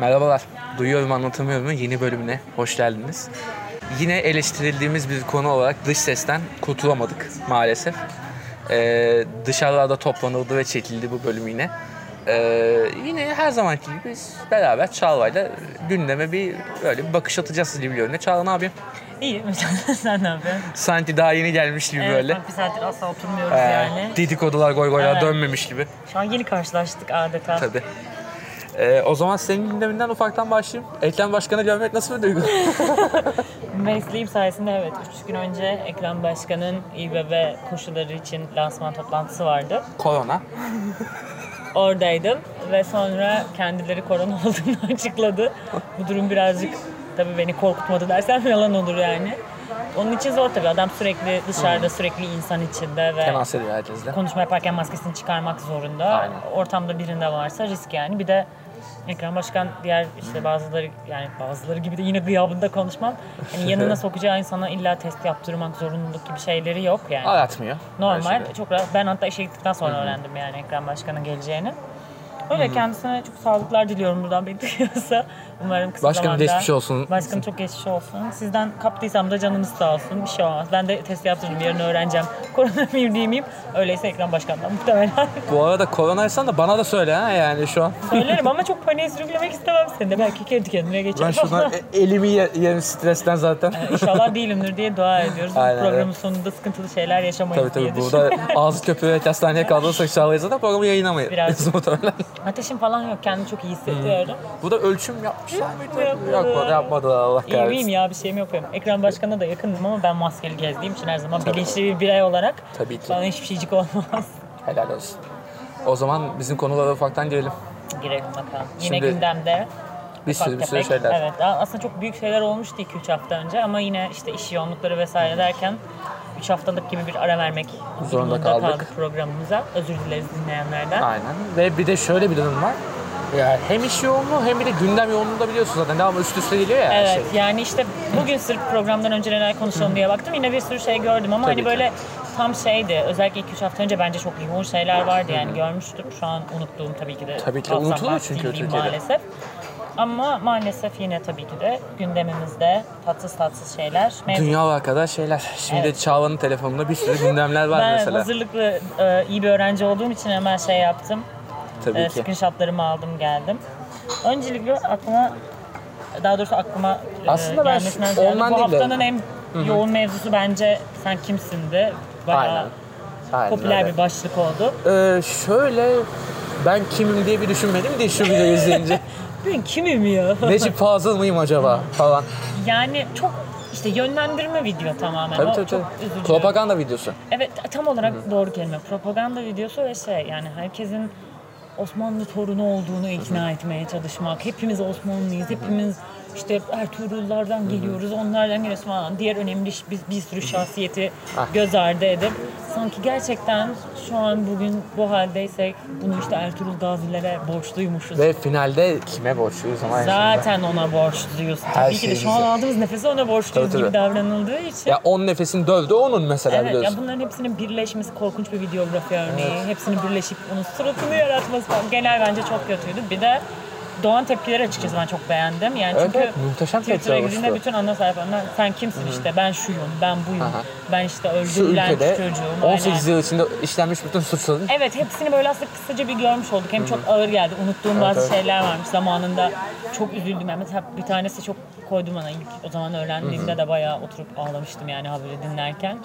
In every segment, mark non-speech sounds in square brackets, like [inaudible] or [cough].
Merhabalar. Duyuyorum anlatamıyorum yeni bölümüne hoş geldiniz. Yine eleştirildiğimiz bir konu olarak dış sesten kurtulamadık maalesef. Ee, dışarılarda toplanıldı ve çekildi bu bölüm yine. Ee, yine her zamanki gibi biz beraber Çağla'yla gündeme bir böyle bir bakış atacağız gibi görünüyor. Çağla ne yapıyorsun? İyi. [laughs] Sen ne yapıyorsun? Sanki daha yeni gelmiş gibi Evet, böyle. bak bir saattir asla oturmuyoruz Ee, yani. dedikodular goy goylar Evet. dönmemiş gibi. Şu an yeni karşılaştık adeta. Tabii. Ee, o zaman senin gündeminden ufaktan başlayayım. Ekrem Başkan'ı görmek nasıl bir duygu? [laughs] Mesleğim sayesinde evet 3 gün önce Ekrem Başkan'ın İBB koşulları için lansman toplantısı vardı. Korona. Oradaydım ve sonra kendileri korona [laughs] olduğunu açıkladı. Bu durum birazcık tabii beni korkutmadı dersem yalan olur yani. Onun için zor tabii. Adam sürekli dışarıda, sürekli insan içinde ve Temas ediyor herkesle. konuşma yaparken maskesini çıkarmak zorunda. Aynen. Ortamda birinde varsa risk yani. Bir de Ekrem Başkan diğer işte bazıları yani bazıları gibi de yine gıyabında konuşmam. Yani yanına [laughs] sokacağı insana illa test yaptırmak zorunluluk gibi şeyleri yok yani. Aratmıyor. Normal. Çok rahat. Ben hatta işe gittikten sonra öğrendim yani Ekrem Başkan'ın geleceğini. Öyle kendisine çok sağlıklar diliyorum buradan beni duyuyorsa. Umarım kısa Başkanım zamanda. geçmiş olsun. Başkanım çok geçmiş olsun. Sizden kaptıysam da canınız sağ olsun. Bir şey olmaz. Ben de test yaptırdım. Yarın öğreneceğim. [laughs] Koronavirüs değil miyim? Öyleyse Ekrem Başkan'dan muhtemelen. Bu arada koronaysan da bana da söyle ha yani şu an. Söylerim ama çok paniğe sürüklemek istemem seni de. Belki kendi kendine geçer. Ben şuradan e- elimi ye- yerim stresten zaten. İnşallah değilimdir diye dua ediyoruz. Aynen, programın evet. sonunda sıkıntılı şeyler yaşamayız tabii diye tabii düşünüyorum. [laughs] burada ağzı köpürerek hastaneye kaldırırsak Çağla'yı zaten programı yayınlamayız. Birazcık. [laughs] muhtemelen. Ateşim falan yok. Kendimi çok iyi hissediyorum. Bu da ölçüm yapmışlar mıydı? Yapmadı. Yapmadı, Allah İyi miyim kahretsin. ya bir şeyim yok benim. Ekrem Başkan'a da yakındım ama ben maskeli gezdiğim için her zaman bilinçli bir birey olarak Tabii ki. bana hiçbir şeycik olmaz. Helal olsun. O zaman bizim konulara ufaktan girelim. Girelim bakalım. Yine Şimdi gündemde Bir sürü bir sürü şeyler. Evet aslında çok büyük şeyler olmuştu 2-3 hafta önce ama yine işte iş yoğunlukları vesaire derken 3 haftalık gibi bir ara vermek Zorunda durumunda kaldık. programımıza. Özür dileriz dinleyenlerden. Aynen. Ve bir de şöyle bir durum var. Yani hem iş yoğunluğu hem bir de gündem yoğunluğu da biliyorsun zaten. Devamlı üst üste geliyor ya Evet şey. yani işte bugün sırf programdan önce neler konuşalım diye baktım. Yine bir sürü şey gördüm ama Tabii hani ki. böyle tam şeydi. Özellikle 2-3 hafta önce bence çok yoğun şeyler vardı yani görmüştüm. Şu an unuttuğum tabii ki de. Tabii ki de unutuluyor çünkü Türkiye'de. Maalesef. Ama maalesef yine tabii ki de gündemimizde tatsız tatsız şeyler. mevcut. Dünya kadar şeyler. Şimdi Evet. Çağla'nın telefonunda bir sürü gündemler var ben mesela. hazırlıklı e, iyi bir öğrenci olduğum için hemen şey yaptım. Tabii E, ki. screenshotlarımı aldım geldim. Öncelikle aklıma daha doğrusu aklıma e, Aslında ben gelmesinden ziyade ondan bu değil de- haftanın en yoğun mevzusu bence sen kimsindi. Bayağı Aynen. Aynen popüler öyle. bir başlık oldu. Ee, şöyle ben kimim diye bir düşünmedim de şu videoyu izleyince. [laughs] Ben kimim ya? [laughs] Necip Fazıl mıyım acaba falan. yani çok işte yönlendirme video tamamen. Tabii o tabii çok tabii. üzücü. Propaganda videosu. Evet tam olarak doğru kelime. Propaganda videosu ve şey yani herkesin Osmanlı torunu olduğunu ikna etmeye çalışmak. Hepimiz Osmanlıyız. Hepimiz işte Ertuğrullardan geliyoruz, onlardan geliyoruz falan. Diğer önemli bir, bir sürü şahsiyeti Ah. göz ardı edip sanki gerçekten şu an bugün bu haldeysek bunu işte Ertuğrul Gazilere borçluymuşuz. Ve finalde kime borçluyuz ama. Zaten ona borçluyuz. Her Tabii ki de şu an aldığımız nefese ona borçluyuz Tabii, gibi davranıldığı için. Ya 10 nefesin dövdü onun mesela Evet biliyorsun. ya bunların hepsinin birleşmesi korkunç bir videografi örneği. Hepsinin birleşip onun suratını yaratması falan. Genel bence çok kötüydü. Bir de Doğan tepkileri açıkçası ben çok beğendim. Yani Evet, çünkü evet, muhteşem Twitter'a girdiğinde bütün ana sayfalarında sen kimsin işte ben şuyum, ben buyum, Aha. ben işte Şu öldürülen ülkede çocuğum. 18 aynen. yıl içinde işlenmiş bütün suçların Evet hepsini böyle aslında kısaca bir görmüş olduk. Hem çok ağır geldi. Unuttuğum Evet, bazı evet. şeyler varmış. Zamanında çok üzüldüm. Yani mesela bir tanesi çok koydu bana ilk o zaman öğrendiğimde de bayağı oturup ağlamıştım yani haberi dinlerken.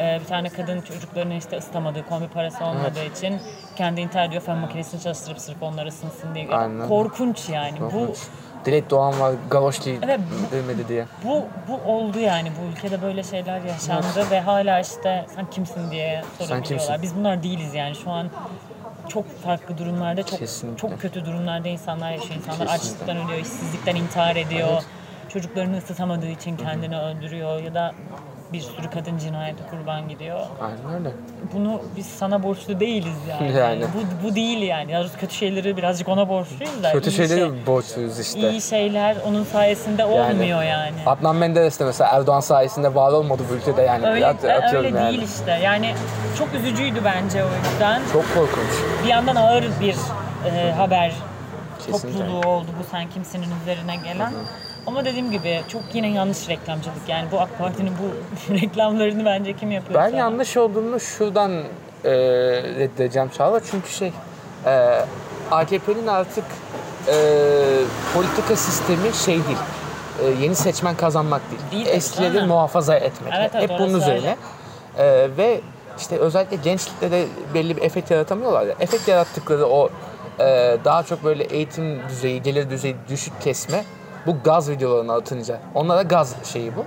Ee, bir tane kadın çocuklarını işte ısıtamadığı, kombi parası olmadığı için kendi intihar ediyor fön makinesini çalıştırıp sırf onları ısınsın diye. Aynen. Korkunç yani. Bu Dilek Doğan var, Galoş değil Evet, demedi diye. bu bu oldu yani bu ülkede böyle şeyler yaşandı ve hala işte sen kimsin diye sorabiliyorlar. kimsin? Biz bunlar değiliz yani şu an çok farklı durumlarda çok Kesinlikle. çok kötü durumlarda insanlar yaşıyor. İnsanlar Kesinlikle. açlıktan ölüyor, işsizlikten intihar ediyor. Çocuklarını ısıtamadığı için kendini öldürüyor ya da bir sürü kadın cinayete kurban gidiyor. Aynen öyle. Bunu biz sana borçlu değiliz yani. [laughs] Yani. Bu, bu değil yani. Daha kötü şeyleri birazcık ona borçluyuz da. Kötü şeyleri şey- borçluyuz işte. iyi şeyler onun sayesinde olmuyor yani. Adnan Menderes de mesela Erdoğan sayesinde var olmadı bu ülkede yani. Öyle, At- atıyorum öyle yani. değil işte. Yani çok üzücüydü bence o yüzden. Çok korkunç. Bir yandan ağır bir e, haber Kesinlikle. topluluğu oldu bu sen kimsinin üzerine gelen. Ama dediğim gibi çok yine yanlış reklamcılık. Yani bu AK Parti'nin bu [laughs] reklamlarını bence kim yapıyor? Ben yanlış olduğunu şuradan e, reddedeceğim Çağla. Çünkü şey e, AKP'nin artık e, politika sistemi şey değil. E, yeni seçmen kazanmak değil. Değil Eskileri muhafaza etmek. Evet, evet, Hep bunun üzerine. E, ve işte özellikle gençlikte de belli bir efekt yaratamıyorlar ya. Efekt yarattıkları o e, daha çok böyle eğitim düzeyi, gelir düzeyi düşük kesme bu gaz videolarına atınca. Onlara gaz şeyi bu.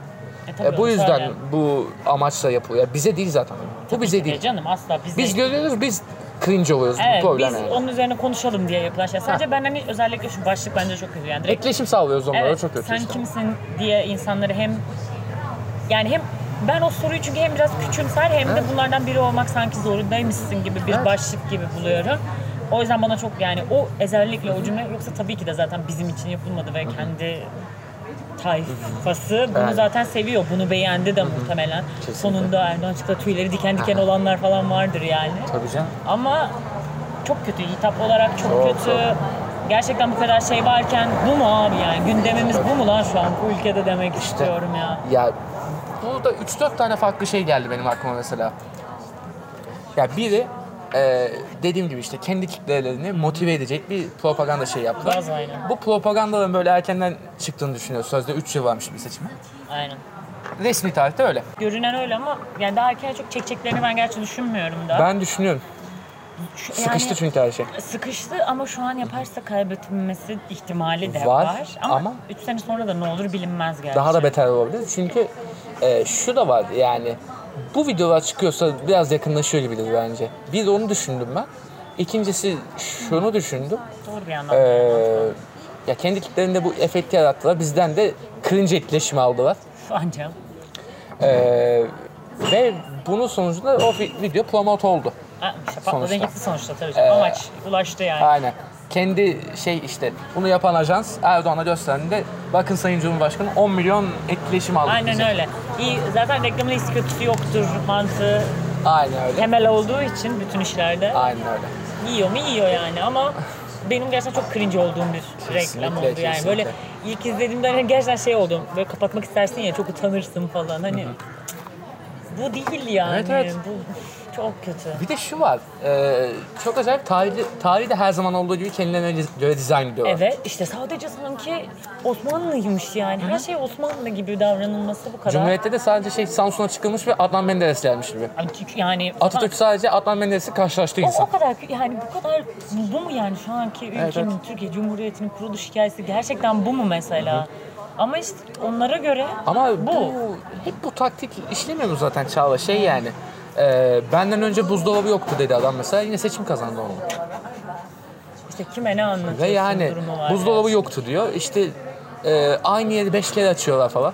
E, tabii E, bu onu yüzden söyle. bu amaçla yapılıyor. Ya bize değil zaten. Bu Tabii bize ki de değil. Canım asla biz, Biz görüyoruz, biz cringe oluyoruz. bu Evet problem biz yani. onun üzerine konuşalım diye yapılan şey. Sadece ben hani özellikle şu başlık bence çok kötü yani. Direkt Etkileşim sağlıyoruz onlara Evet, çok kötü sen işte. kimsin diye insanları hem yani hem ben o soruyu çünkü hem biraz küçümser hem de bunlardan biri olmak sanki zorundaymışsın gibi bir Evet. başlık gibi buluyorum. O yüzden bana çok yani o özellikle o cümle yoksa tabii ki de zaten bizim için yapılmadı ve kendi tayfası bunu Evet. zaten seviyor. Bunu beğendi de muhtemelen. Kesinlikle. Sonunda Erdoğan çıktı tüyleri diken diken olanlar falan vardır yani. Tabii canım. Ama çok kötü. Hitap olarak çok, Çok, kötü. çok. Gerçekten bu kadar şey varken bu mu abi yani? Gündemimiz bu mu lan şu an bu ülkede demek istiyorum ya. Ya burada 3-4 tane farklı şey geldi benim aklıma mesela. Ya biri e, dediğim gibi işte kendi kitlelerini motive edecek bir propaganda şey yaptılar. Gaz aynen. Bu propagandaların böyle erkenden çıktığını düşünüyoruz. Sözde 3 yıl varmış bir seçime. Aynen. Resmi tarihte öyle. Görünen öyle ama yani daha erken çok çekeceklerini ben gerçi düşünmüyorum da. Ben düşünüyorum. Şu- Sıkıştı yani çünkü her şey. Sıkıştı ama şu an yaparsa kaybetmesi ihtimali de Var, var. Ama, ama- 3 sene sonra da ne olur bilinmez gerçi. Daha da beter olabilir. Çünkü e, şu da var yani bu videolar çıkıyorsa biraz yakınlaşıyor gibidir bence. Bir de onu düşündüm ben. İkincisi şunu düşündüm. Doğru bir yandan. Ee, ya kendi kitlerinde bu efekti yarattılar. Bizden de cringe etkileşimi aldılar. Ancak. Ee, ve bunun sonucunda o vi- video promote oldu. Ha, işte patladı Sonuçta. gitti sonuçta tabii canım. Amaç ulaştı yani. Aynen. Kendi şey işte bunu yapan ajans Erdoğan'a gösterdiğinde bakın Sayın Cumhurbaşkanı 10 milyon etkileşim aldı. Aynen bize. öyle. İyi, zaten reklamın iyisi kötüsü yoktur mantığı Aynen öyle. temel olduğu için bütün işlerde Aynen öyle. yiyor mu yiyor yani ama benim gerçekten çok cringe olduğum bir reklam oldu Kesinlikle, yani. Böyle kesinlikle. ilk izlediğimde hani gerçekten şey oldum. Böyle kapatmak istersin ya çok utanırsın falan hani. Bu değil yani. Evet, evet. Bu çok kötü. Bir de şu var. e, çok acayip tarihi, tarihi de her zaman olduğu gibi kendilerine göre dizayn ediyorlar. Evet işte sadece sanki Osmanlıymış yani. Her şey Osmanlı gibi davranılması bu kadar. Cumhuriyette de sadece şey Samsun'a çıkılmış ve Adnan Menderes gelmiş gibi. Yani Atatürk sadece Adnan Menderes'i karşılaştığı O, insan. o kadar yani bu kadar bu mu yani şu anki ülkenin evet. Türkiye Cumhuriyeti'nin kuruluş hikayesi gerçekten bu mu mesela? Ama işte onlara göre Ama bu, Bu. hep bu taktik işlemiyor mu zaten Çağla? Şey yani e, benden önce buzdolabı yoktu dedi adam mesela yine seçim kazandı onu. işte kime ne anlatıyorsun Ve yani durumu var. buzdolabı yani. yoktu diyor. İşte e, aynı yeri beş kere açıyorlar falan.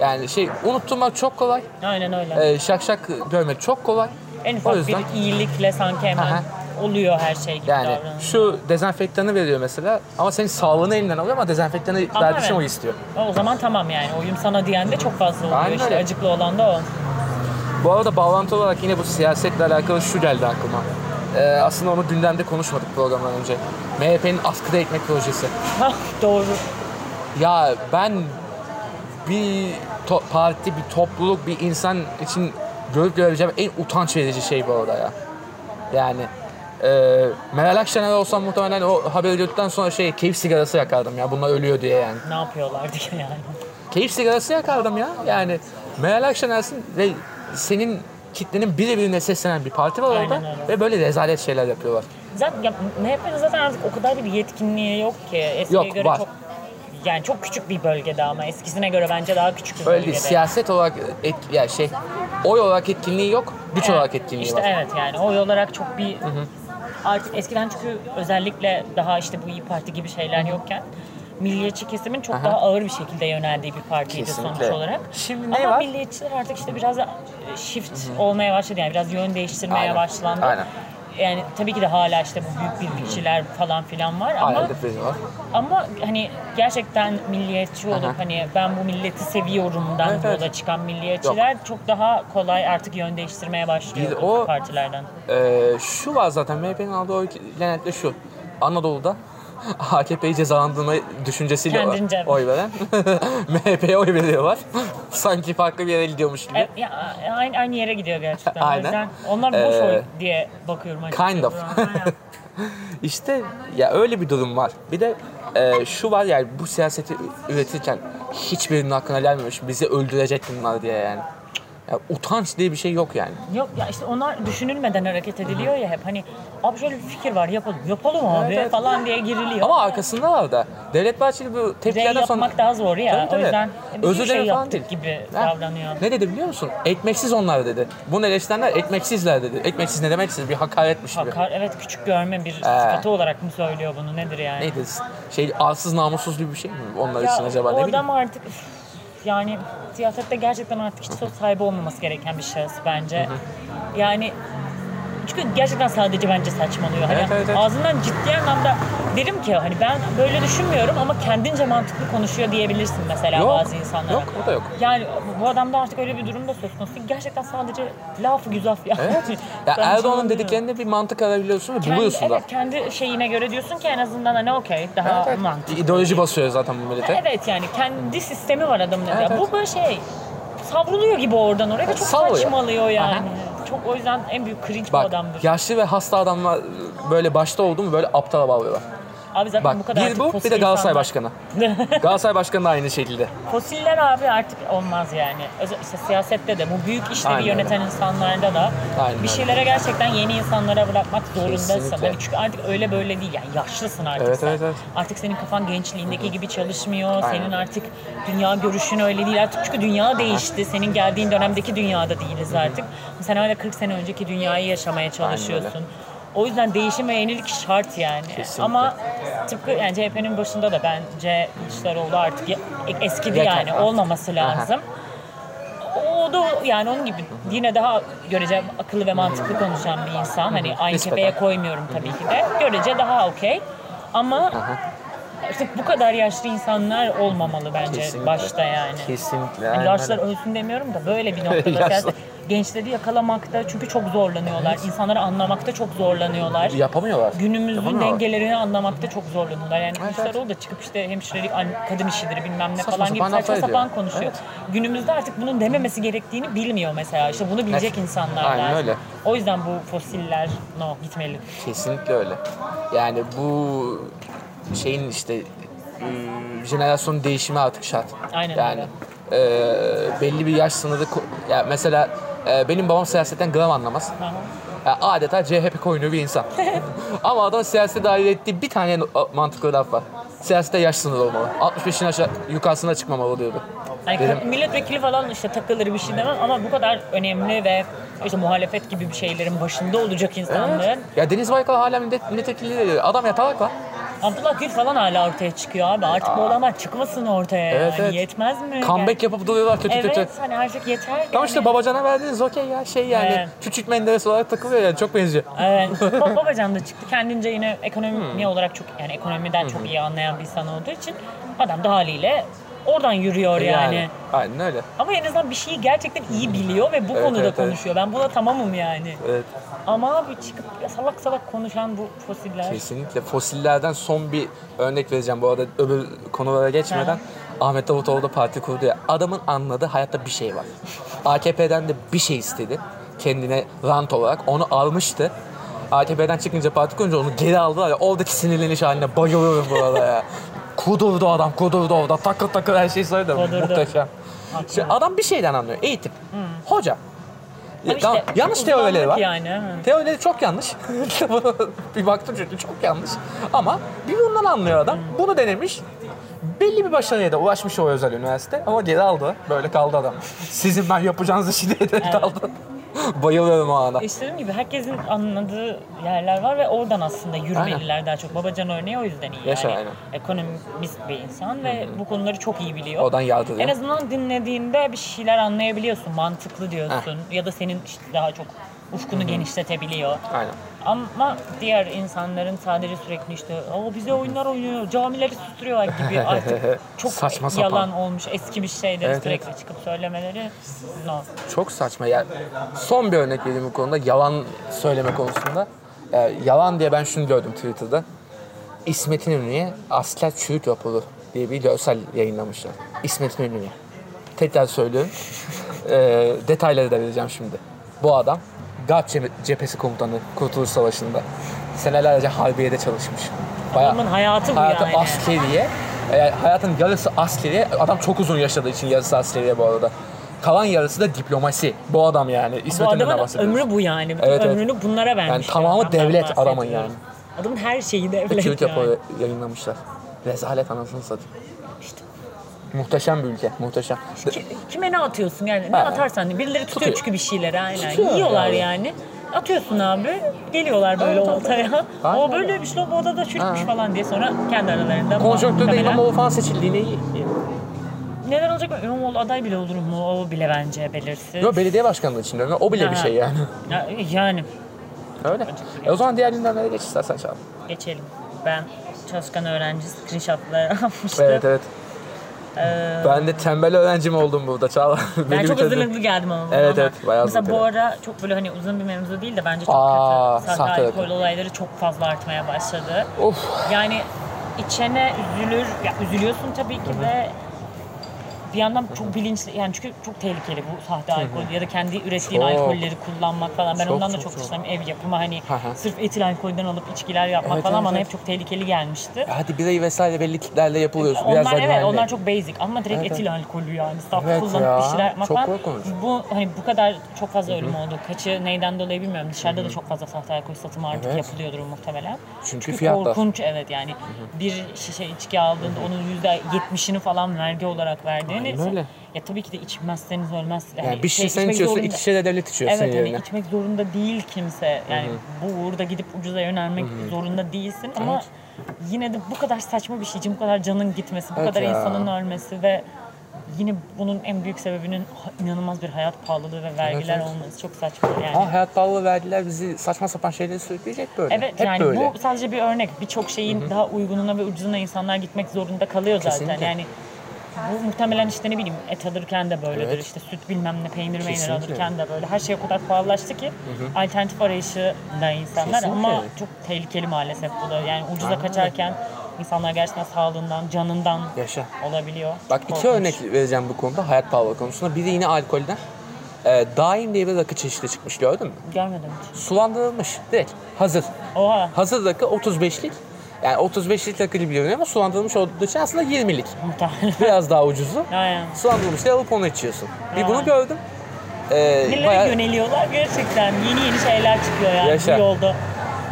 Yani şey unutturmak çok kolay. Aynen öyle. E, şak şak dövmek çok kolay. en ufak yüzden bir iyilikle sanki hemen Aha. oluyor her şey gibi yani davranıyor. şu dezenfektanı veriyor mesela ama senin sağlığını elinden alıyor ama dezenfektanı verdiği evet. o istiyor. O zaman tamam yani oyun sana diyen de çok fazla oluyor Aynen işte öyle. acıklı olan da o. Bu arada bağlantı olarak yine bu siyasetle alakalı şu geldi aklıma. Ee, aslında onu gündemde konuşmadık programdan önce. MHP'nin askıda ekmek projesi. Hah doğru. Ya ben bir to- parti, bir topluluk, bir insan için görüp görebileceğim en utanç verici şey bu arada ya. Yani e, Meral Akşener olsam muhtemelen o haberi gördükten sonra şey keyif sigarası yakardım ya bunlar ölüyor diye yani. Ne yapıyorlar diye yani. Keyif sigarası yakardım ya. Yani Meral Akşener'sin ve senin kitlenin birbirine seslenen bir parti var orada Aynen öyle. ve böyle rezalet şeyler yapıyorlar. Zaten ya, MHP'nin zaten artık o kadar bir yetkinliği yok ki. Eskiye Yok, göre var. çok yani çok küçük bir bölgede ama eskisine göre bence daha küçük bir Öyle bölgede. değil. Siyaset olarak et, ya şey oy olarak etkinliği yok, güç Evet, olarak etkinliği işte var. evet yani oy olarak çok bir artık eskiden çünkü özellikle daha işte bu İyi Parti gibi şeyler yokken milliyetçi kesimin çok daha ağır bir şekilde yöneldiği bir partiydi Kesinlikle. sonuç olarak. Şimdi ne Ama var? milliyetçiler artık işte biraz da shift olmaya başladı yani biraz yön değiştirmeye Aynen, başlandı. aynen. Yani tabii ki de hala işte bu büyük birlikçiler falan filan var ama Hala var. ama hani gerçekten milliyetçi olup Aha. hani ben bu milleti seviyorumdan Evet, evet. yola çıkan milliyetçiler çok daha kolay artık yön değiştirmeye başlıyor o- partilerden. Ee, şu var zaten MHP'nin aldığı oy genellikle şu. Anadolu'da [laughs] AKP'yi cezalandırma düşüncesiyle Kendince. oy veren [laughs] MHP'ye oy veriyorlar. [laughs] Sanki farklı bir yere gidiyormuş gibi. E, ya, aynı, aynı yere gidiyor gerçekten. Aynen. O yüzden onlar boş Ee, oy diye bakıyorum açıkçası. kind of. İşte ya öyle bir durum var. Bir de e, şu var yani bu siyaseti üretirken hiçbirinin aklına gelmemiş. Bizi öldürecek bunlar diye yani. Ya, utanç diye bir şey yok yani. Yok ya işte onlar düşünülmeden hareket ediliyor ya hep hani abi şöyle bir fikir var yapalım yapalım abi Evet, evet. falan diye giriliyor. Ama arkasında var da Devlet Bahçeli bu Rey tepkilerden sonra... yapmak daha zor ya. Tabii, tabii. O yüzden bir Özür şey dilerim falan yaptık değil. gibi Ha, davranıyor. Ne dedi biliyor musun? Ekmeksiz onlar dedi. Bunu eleştirenler ekmeksizler dedi. Ekmeksiz ne demeksiz bir hakaretmiş gibi. Hakar, evet küçük görme bir sıfatı olarak mı söylüyor bunu nedir yani? Neydi? Şey arsız namussuz gibi bir şey mi onlar için acaba ne bileyim. mı artık üf, yani siyasette gerçekten artık hiç söz sahibi olmaması gereken bir şahıs bence. Yani çünkü gerçekten sadece bence saçmalıyor. Hani Evet, evet, evet. ağzından ciddi anlamda derim ki hani ben böyle düşünmüyorum ama kendince mantıklı konuşuyor diyebilirsin mesela Yok, bazı insanlara. yok, o da yok. Yani bu adamda artık öyle bir durumda söz konusu. Gerçekten sadece lafı güzaf yani. Evet. [laughs] Ya Erdoğan'ın dediklerinde bir mantık arayabiliyorsun ve Kendi- buluyorsun da. Evet kendi şeyine göre diyorsun ki en azından hani okey daha Evet, evet. mantıklı. İdeoloji basıyor zaten bu millete. Evet yani kendi sistemi var adamın. Evet, ya. evet. Bu böyle şey savruluyor gibi oradan oraya ve çok Sallıyor. saçmalıyor yani. Aha. Çok o yüzden en büyük cringe bu Bak adamdır. yaşlı ve hasta adamlar böyle başta oldu mu böyle aptala bağlıyorlar. Abi zaten bu Bak kadar bir bu bir de Galatasaray insanlar- Başkanı. [laughs] Galatasaray Başkanı da aynı şekilde. Fosiller abi artık olmaz yani. İşte siyasette de bu büyük işleri Aynen öyle. yöneten insanlarda da Aynen bir öyle. şeylere gerçekten yeni insanlara bırakmak zorundasın. Kesinlikle. Hani çünkü artık öyle böyle değil yani yaşlısın artık Evet, sen. evet, evet. Artık senin kafan gençliğindeki gibi çalışmıyor. Aynen. Senin artık dünya görüşün öyle değil artık çünkü dünya değişti. Senin geldiğin dönemdeki dünyada değiliz artık. Sen hala 40 sene önceki dünyayı yaşamaya çalışıyorsun. O yüzden değişim ve yenilik şart yani. Kesinlikle. Ama tıpkı yani CHP'nin başında da bence Kılıçdaroğlu artık eskidi Yeter yani artık. olmaması Aha. lazım. O da yani onun gibi yine daha görece akıllı ve mantıklı konuşan bir insan. Hani aynı kefeye koymuyorum tabii ki de. Görece daha okey. Ama işte bu kadar yaşlı insanlar olmamalı bence Kesinlikle. başta yani. Kesinlikle. Yani öyle. ölsün demiyorum da böyle bir [laughs] noktada Yaşlı. Gençleri yakalamakta çünkü çok zorlanıyorlar. İnsanları anlamakta çok zorlanıyorlar. Yapamıyorlar. Günümüzün Yapamıyorlar. dengelerini anlamakta çok zorlanıyorlar. Yani Evet, Kılıçdaroğlu da çıkıp işte hemşirelik, kadın işidir bilmem ne Saçma falan gibi saçma sapan konuşuyor. Günümüzde artık bunun dememesi gerektiğini bilmiyor mesela. İşte bunu bilecek Evet. insanlar Aynen lazım. öyle. O yüzden bu fosiller no gitmeli. Kesinlikle öyle. Yani bu şeyin işte ıı, jenerasyon değişimi artık şart. Aynen yani e, belli bir yaş sınırı ya mesela e, benim babam siyasetten gram anlamaz. Ya adeta CHP koyunu bir insan. [laughs] Ama adam siyasete dahil ettiği bir tane mantıklı laf var. Siyasette yaş sınırı olmalı. 65'in aşağı yukarısına çıkmamalı diyordu. Benim- milletvekili falan işte takılır bir şey demem ama bu kadar önemli ve işte muhalefet gibi bir şeylerin başında olacak insanların. Ya Deniz Baykal hala millet, milletvekili değil. Adam yatalak var. Abdullah Gül falan hala ortaya çıkıyor abi. Artık bu adamlar çıkmasın ortaya Evet, yani. evet. Yetmez mi? Comeback yapıp duruyorlar kötü Evet kötü. hani artık yeter. Tamam işte yani. babacana verdiğiniz okey ya şey yani Evet. küçük Menderes olarak takılıyor yani çok benziyor. Evet. [laughs] Ba- Babacan da çıktı. Kendince yine ekonomi Hmm. olarak çok yani ekonomiden çok iyi anlayan bir insan olduğu için adam da haliyle oradan yürüyor yani. Aynen öyle. Ama en azından bir şeyi gerçekten iyi biliyor ve bu Evet, konuda evet, evet. konuşuyor. Ben buna tamamım yani. Evet. Ama abi çıkıp salak salak konuşan bu fosiller. Kesinlikle. Fosillerden son bir örnek vereceğim bu arada öbür konulara geçmeden. Ahmet Davutoğlu da parti kurdu ya. Adamın anladığı hayatta bir şey var. AKP'den de bir şey istedi. Kendine rant olarak. Onu almıştı. AKP'den çıkınca parti kurunca onu geri aldılar ya. Oradaki sinirleniş haline bayılıyorum bu arada ya. [laughs] Kudurdu adam, kudurdu orada. Takır takır her şeyi söyledi. Muhteşem. İşte adam bir şeyden anlıyor. Eğitim. Hoca. Ama işte yanlış teorileri var. Yani. Teorileri çok yanlış. [laughs] Bir baktım çünkü çok yanlış. Ama bir bundan anlıyor adam. Bunu denemiş. Belli bir başarıya da ulaşmış o özel üniversite ama geri aldı. Böyle kaldı adam. [laughs] Sizin ben yapacağınız işi diye de kaldı. [laughs] Bayılıyorum o ana. İşte dediğim gibi herkesin anladığı yerler var ve oradan aslında yürümeliler daha çok. Babacan örneği o yüzden iyi. Yaşa, yani. aynen. Ekonomist bir insan ve bu konuları çok iyi biliyor. Oradan yardırıyor. En azından dinlediğinde bir şeyler anlayabiliyorsun, mantıklı diyorsun ya da senin işte daha çok ufkunu genişletebiliyor. Aynen. Ama diğer insanların sadece sürekli işte o bize oyunlar oynuyor, camileri susturuyorlar gibi [laughs] artık çok Saçma sapan. yalan olmuş, eski bir şeyleri Evet, sürekli çıkıp söylemeleri no. Çok saçma. Yani son bir örnek vereyim bu konuda. Yalan söyleme konusunda. Yani yalan diye ben şunu gördüm Twitter'da. İsmet İnönü'ye asker çürük raporu diye bir görsel yayınlamışlar. İsmet İnönü'ye. Tekrar söylüyorum. [laughs] Ee, detayları da vereceğim şimdi. Bu adam Garp ce- cephesi komutanı Kurtuluş Savaşı'nda. Senelerce Harbiye'de çalışmış. Bayağı, Adamın hayatı bu hayatı yani. askeriye. Yani hayatın yarısı askeriye. Adam çok uzun yaşadığı için yarısı askeriye bu arada. Kalan yarısı da diplomasi. Bu adam yani. Bu İsmet İnönü'ne adamın ömrü bu yani. Evet, evet. ömrünü bunlara vermiş. Yani tamamı devlet adamın yani. Adamın her şeyi devlet çürük yani. yayınlamışlar. Rezalet anasını satayım. Muhteşem bir ülke, muhteşem. Ki- Kime ne atıyorsun yani? Ne Ha. atarsan. Birileri tutuyor, Tutuyor. çünkü bir şeyleri aynen. Tutuyor Yiyorlar yani. yani. Atıyorsun abi. Geliyorlar böyle Evet, oltaya. Aynen. O böyle bir şey bu odada çürükmüş falan diye sonra kendi aralarında Konjonktürde İmamoğlu falan seçildiğine iyi. Neden olacak? İmamoğlu aday bile olur mu? O bile bence belirsiz. Yok belediye başkanlığı için diyorum. O bile bir Ha. şey yani. Ya- Yani Öyle. E o zaman diğer gündemlere geç istersen Çağla. geçelim. Ben çalışkan öğrenci screenshotları [laughs] almıştım. Evet evet. Ee, Ben de tembel öğrencim oldum burada Çağla. Ben [laughs] çok hazırlıklı geldim ama. Evet, ama evet, bayağı Mesela bu ara çok böyle hani uzun bir mevzu değil de bence çok Aa, kötü. Sahte alkol olayları çok fazla artmaya başladı. Of. Yani içene üzülür, ya üzülüyorsun tabii ki de bir yandan çok bilinçli yani çünkü çok tehlikeli bu sahte alkol ya da kendi ürettiğin Çok. alkolleri kullanmak falan. Ben Çok, ondan da çok, çok dışlarım ev yapımı hani sırf etil alkolden alıp içkiler yapmak Evet, falan evet, bana evet. hep çok tehlikeli gelmişti. Hadi birayı vesaire belli kitlerle yapılıyor. Biraz Onlar daha evet güvenli. onlar çok basic ama direkt Evet, etil alkolü yani saf Evet kullanıp ya, bir şeyler yapmak çok falan. korkunç. Bu hani bu kadar çok fazla ölüm oldu. Kaçı neyden dolayı bilmiyorum. Dışarıda da çok fazla sahte alkol satımı artık Evet. yapılıyordur muhtemelen. Çünkü fiyatlar. korkunç evet yani bir şişe içki aldığında onun yüzde yetmişini falan vergi olarak verdiğini. Aynen öyle. Ya tabii ki de içmezseniz ölmez. Yani bir şişe şey sen içiyorsun, zorunda- iki şişe de devlet içiyor Evet senin hani yerine. içmek zorunda değil kimse. Yani bu uğurda gidip ucuza yönelmek zorunda değilsin ama yine de bu kadar saçma bir şey için bu kadar canın gitmesi, bu Evet kadar ya. insanın ölmesi ve yine bunun en büyük sebebinin inanılmaz bir hayat pahalılığı ve vergiler evet. olması çok saçma yani. Ama hayat pahalı verdiler bizi saçma sapan şeyleri sürükleyecek böyle. Evet Hep yani böyle. bu sadece bir örnek. Birçok şeyin daha uygununa ve ucuzuna insanlar gitmek zorunda kalıyor zaten. Kesinlikle. Yani bu muhtemelen işte ne bileyim et alırken de böyledir. Evet. İşte süt bilmem ne peynir meynir alırken de böyle. Her şey o kadar pahalılaştı ki alternatif arayışında insanlar Kesinlikle. ama çok tehlikeli maalesef bu da. Yani ucuza kaçarken insanlar gerçekten sağlığından, canından Yaşa. olabiliyor. Bak Çok iki korkunç. örnek vereceğim bu konuda hayat pahalı konusunda. Biri yine alkolden. Ee, daim diye bir rakı çeşidi çıkmış gördün mü? Görmedim hiç. Sulandırılmış direkt hazır. Oha. Hazır rakı 35'lik. Yani 35'lik rakı görünüyor ama sulandırılmış olduğu için aslında 20'lik. Muhtemelen. [laughs] Biraz daha ucuzu. Aynen. Sulandırılmış diye alıp onu içiyorsun. Bir Ha. bunu gördüm. Ee, Nelere bayağı- yöneliyorlar gerçekten. Yeni yeni şeyler çıkıyor yani Yaşa. bu yolda.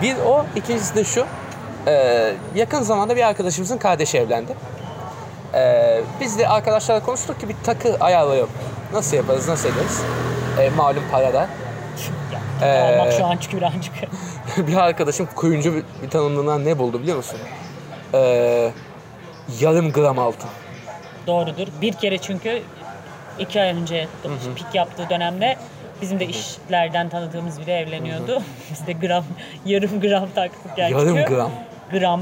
Bir o, ikincisi de şu. Ee, yakın zamanda bir arkadaşımızın kardeşi evlendi. Ee, biz de arkadaşlarla konuştuk ki bir takı ayarlayalım. Nasıl yaparız, nasıl ederiz? Ee, malum parada. Ee, almak şu an çünkü birazcık. [laughs] bir arkadaşım kuyuncu bir, bir tanımlığından ne buldu biliyor musun? Ee, yarım gram altın. Doğrudur. Bir kere çünkü iki ay önce pik yaptığı dönemde bizim de işlerden tanıdığımız biri evleniyordu. [laughs] Biz de gram, yarım gram taktık yani. Yarım gram. Gram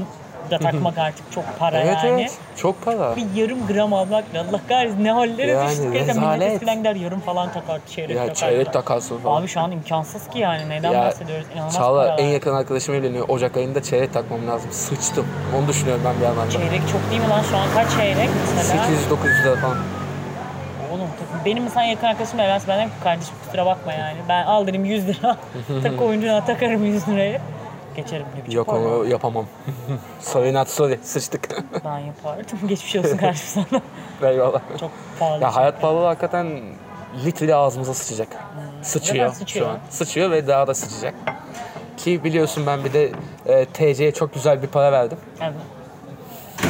da takmak artık çok para Evet yani. evet. Çok para. Bir yarım gram almak ne Allah kahretsin ne hallere Yani düştük. Gerçekten millet rezalet. eskiden gider yarım falan takar, çeyrek Ya takar. çeyrek takarsın falan. Abi şu an imkansız ki yani. Neyden Ya, bahsediyoruz? İnanılmaz Çağla en yakın arkadaşım evleniyor. Ocak ayında çeyrek takmam lazım. Sıçtım. Onu düşünüyorum ben bir yandan da. Çeyrek çok değil mi lan şu an kaç çeyrek mesela? 800-900 lira falan. Oğlum takım. Benim mesela yakın arkadaşım evlense ben dedim ki kardeşim kusura bakma yani. Ben aldırayım 100 lira. [laughs] tak oyuncuna takarım 100 lirayı. Geçerim ne biçim Yok para. onu yapamam. [laughs] sorry not sorry. Sıçtık. [laughs] Ben yapardım. [laughs] Geçmiş olsun kardeşim sana. Eyvallah. Çok pahalı. Ya şey. hayat pahalılığı hakikaten litre ağzımıza sıçacak. Sıçıyor, Zaten sıçıyor. şu an. Sıçıyor ve daha da sıçacak. Ki biliyorsun ben bir de e, TC'ye çok güzel bir para verdim. Evet.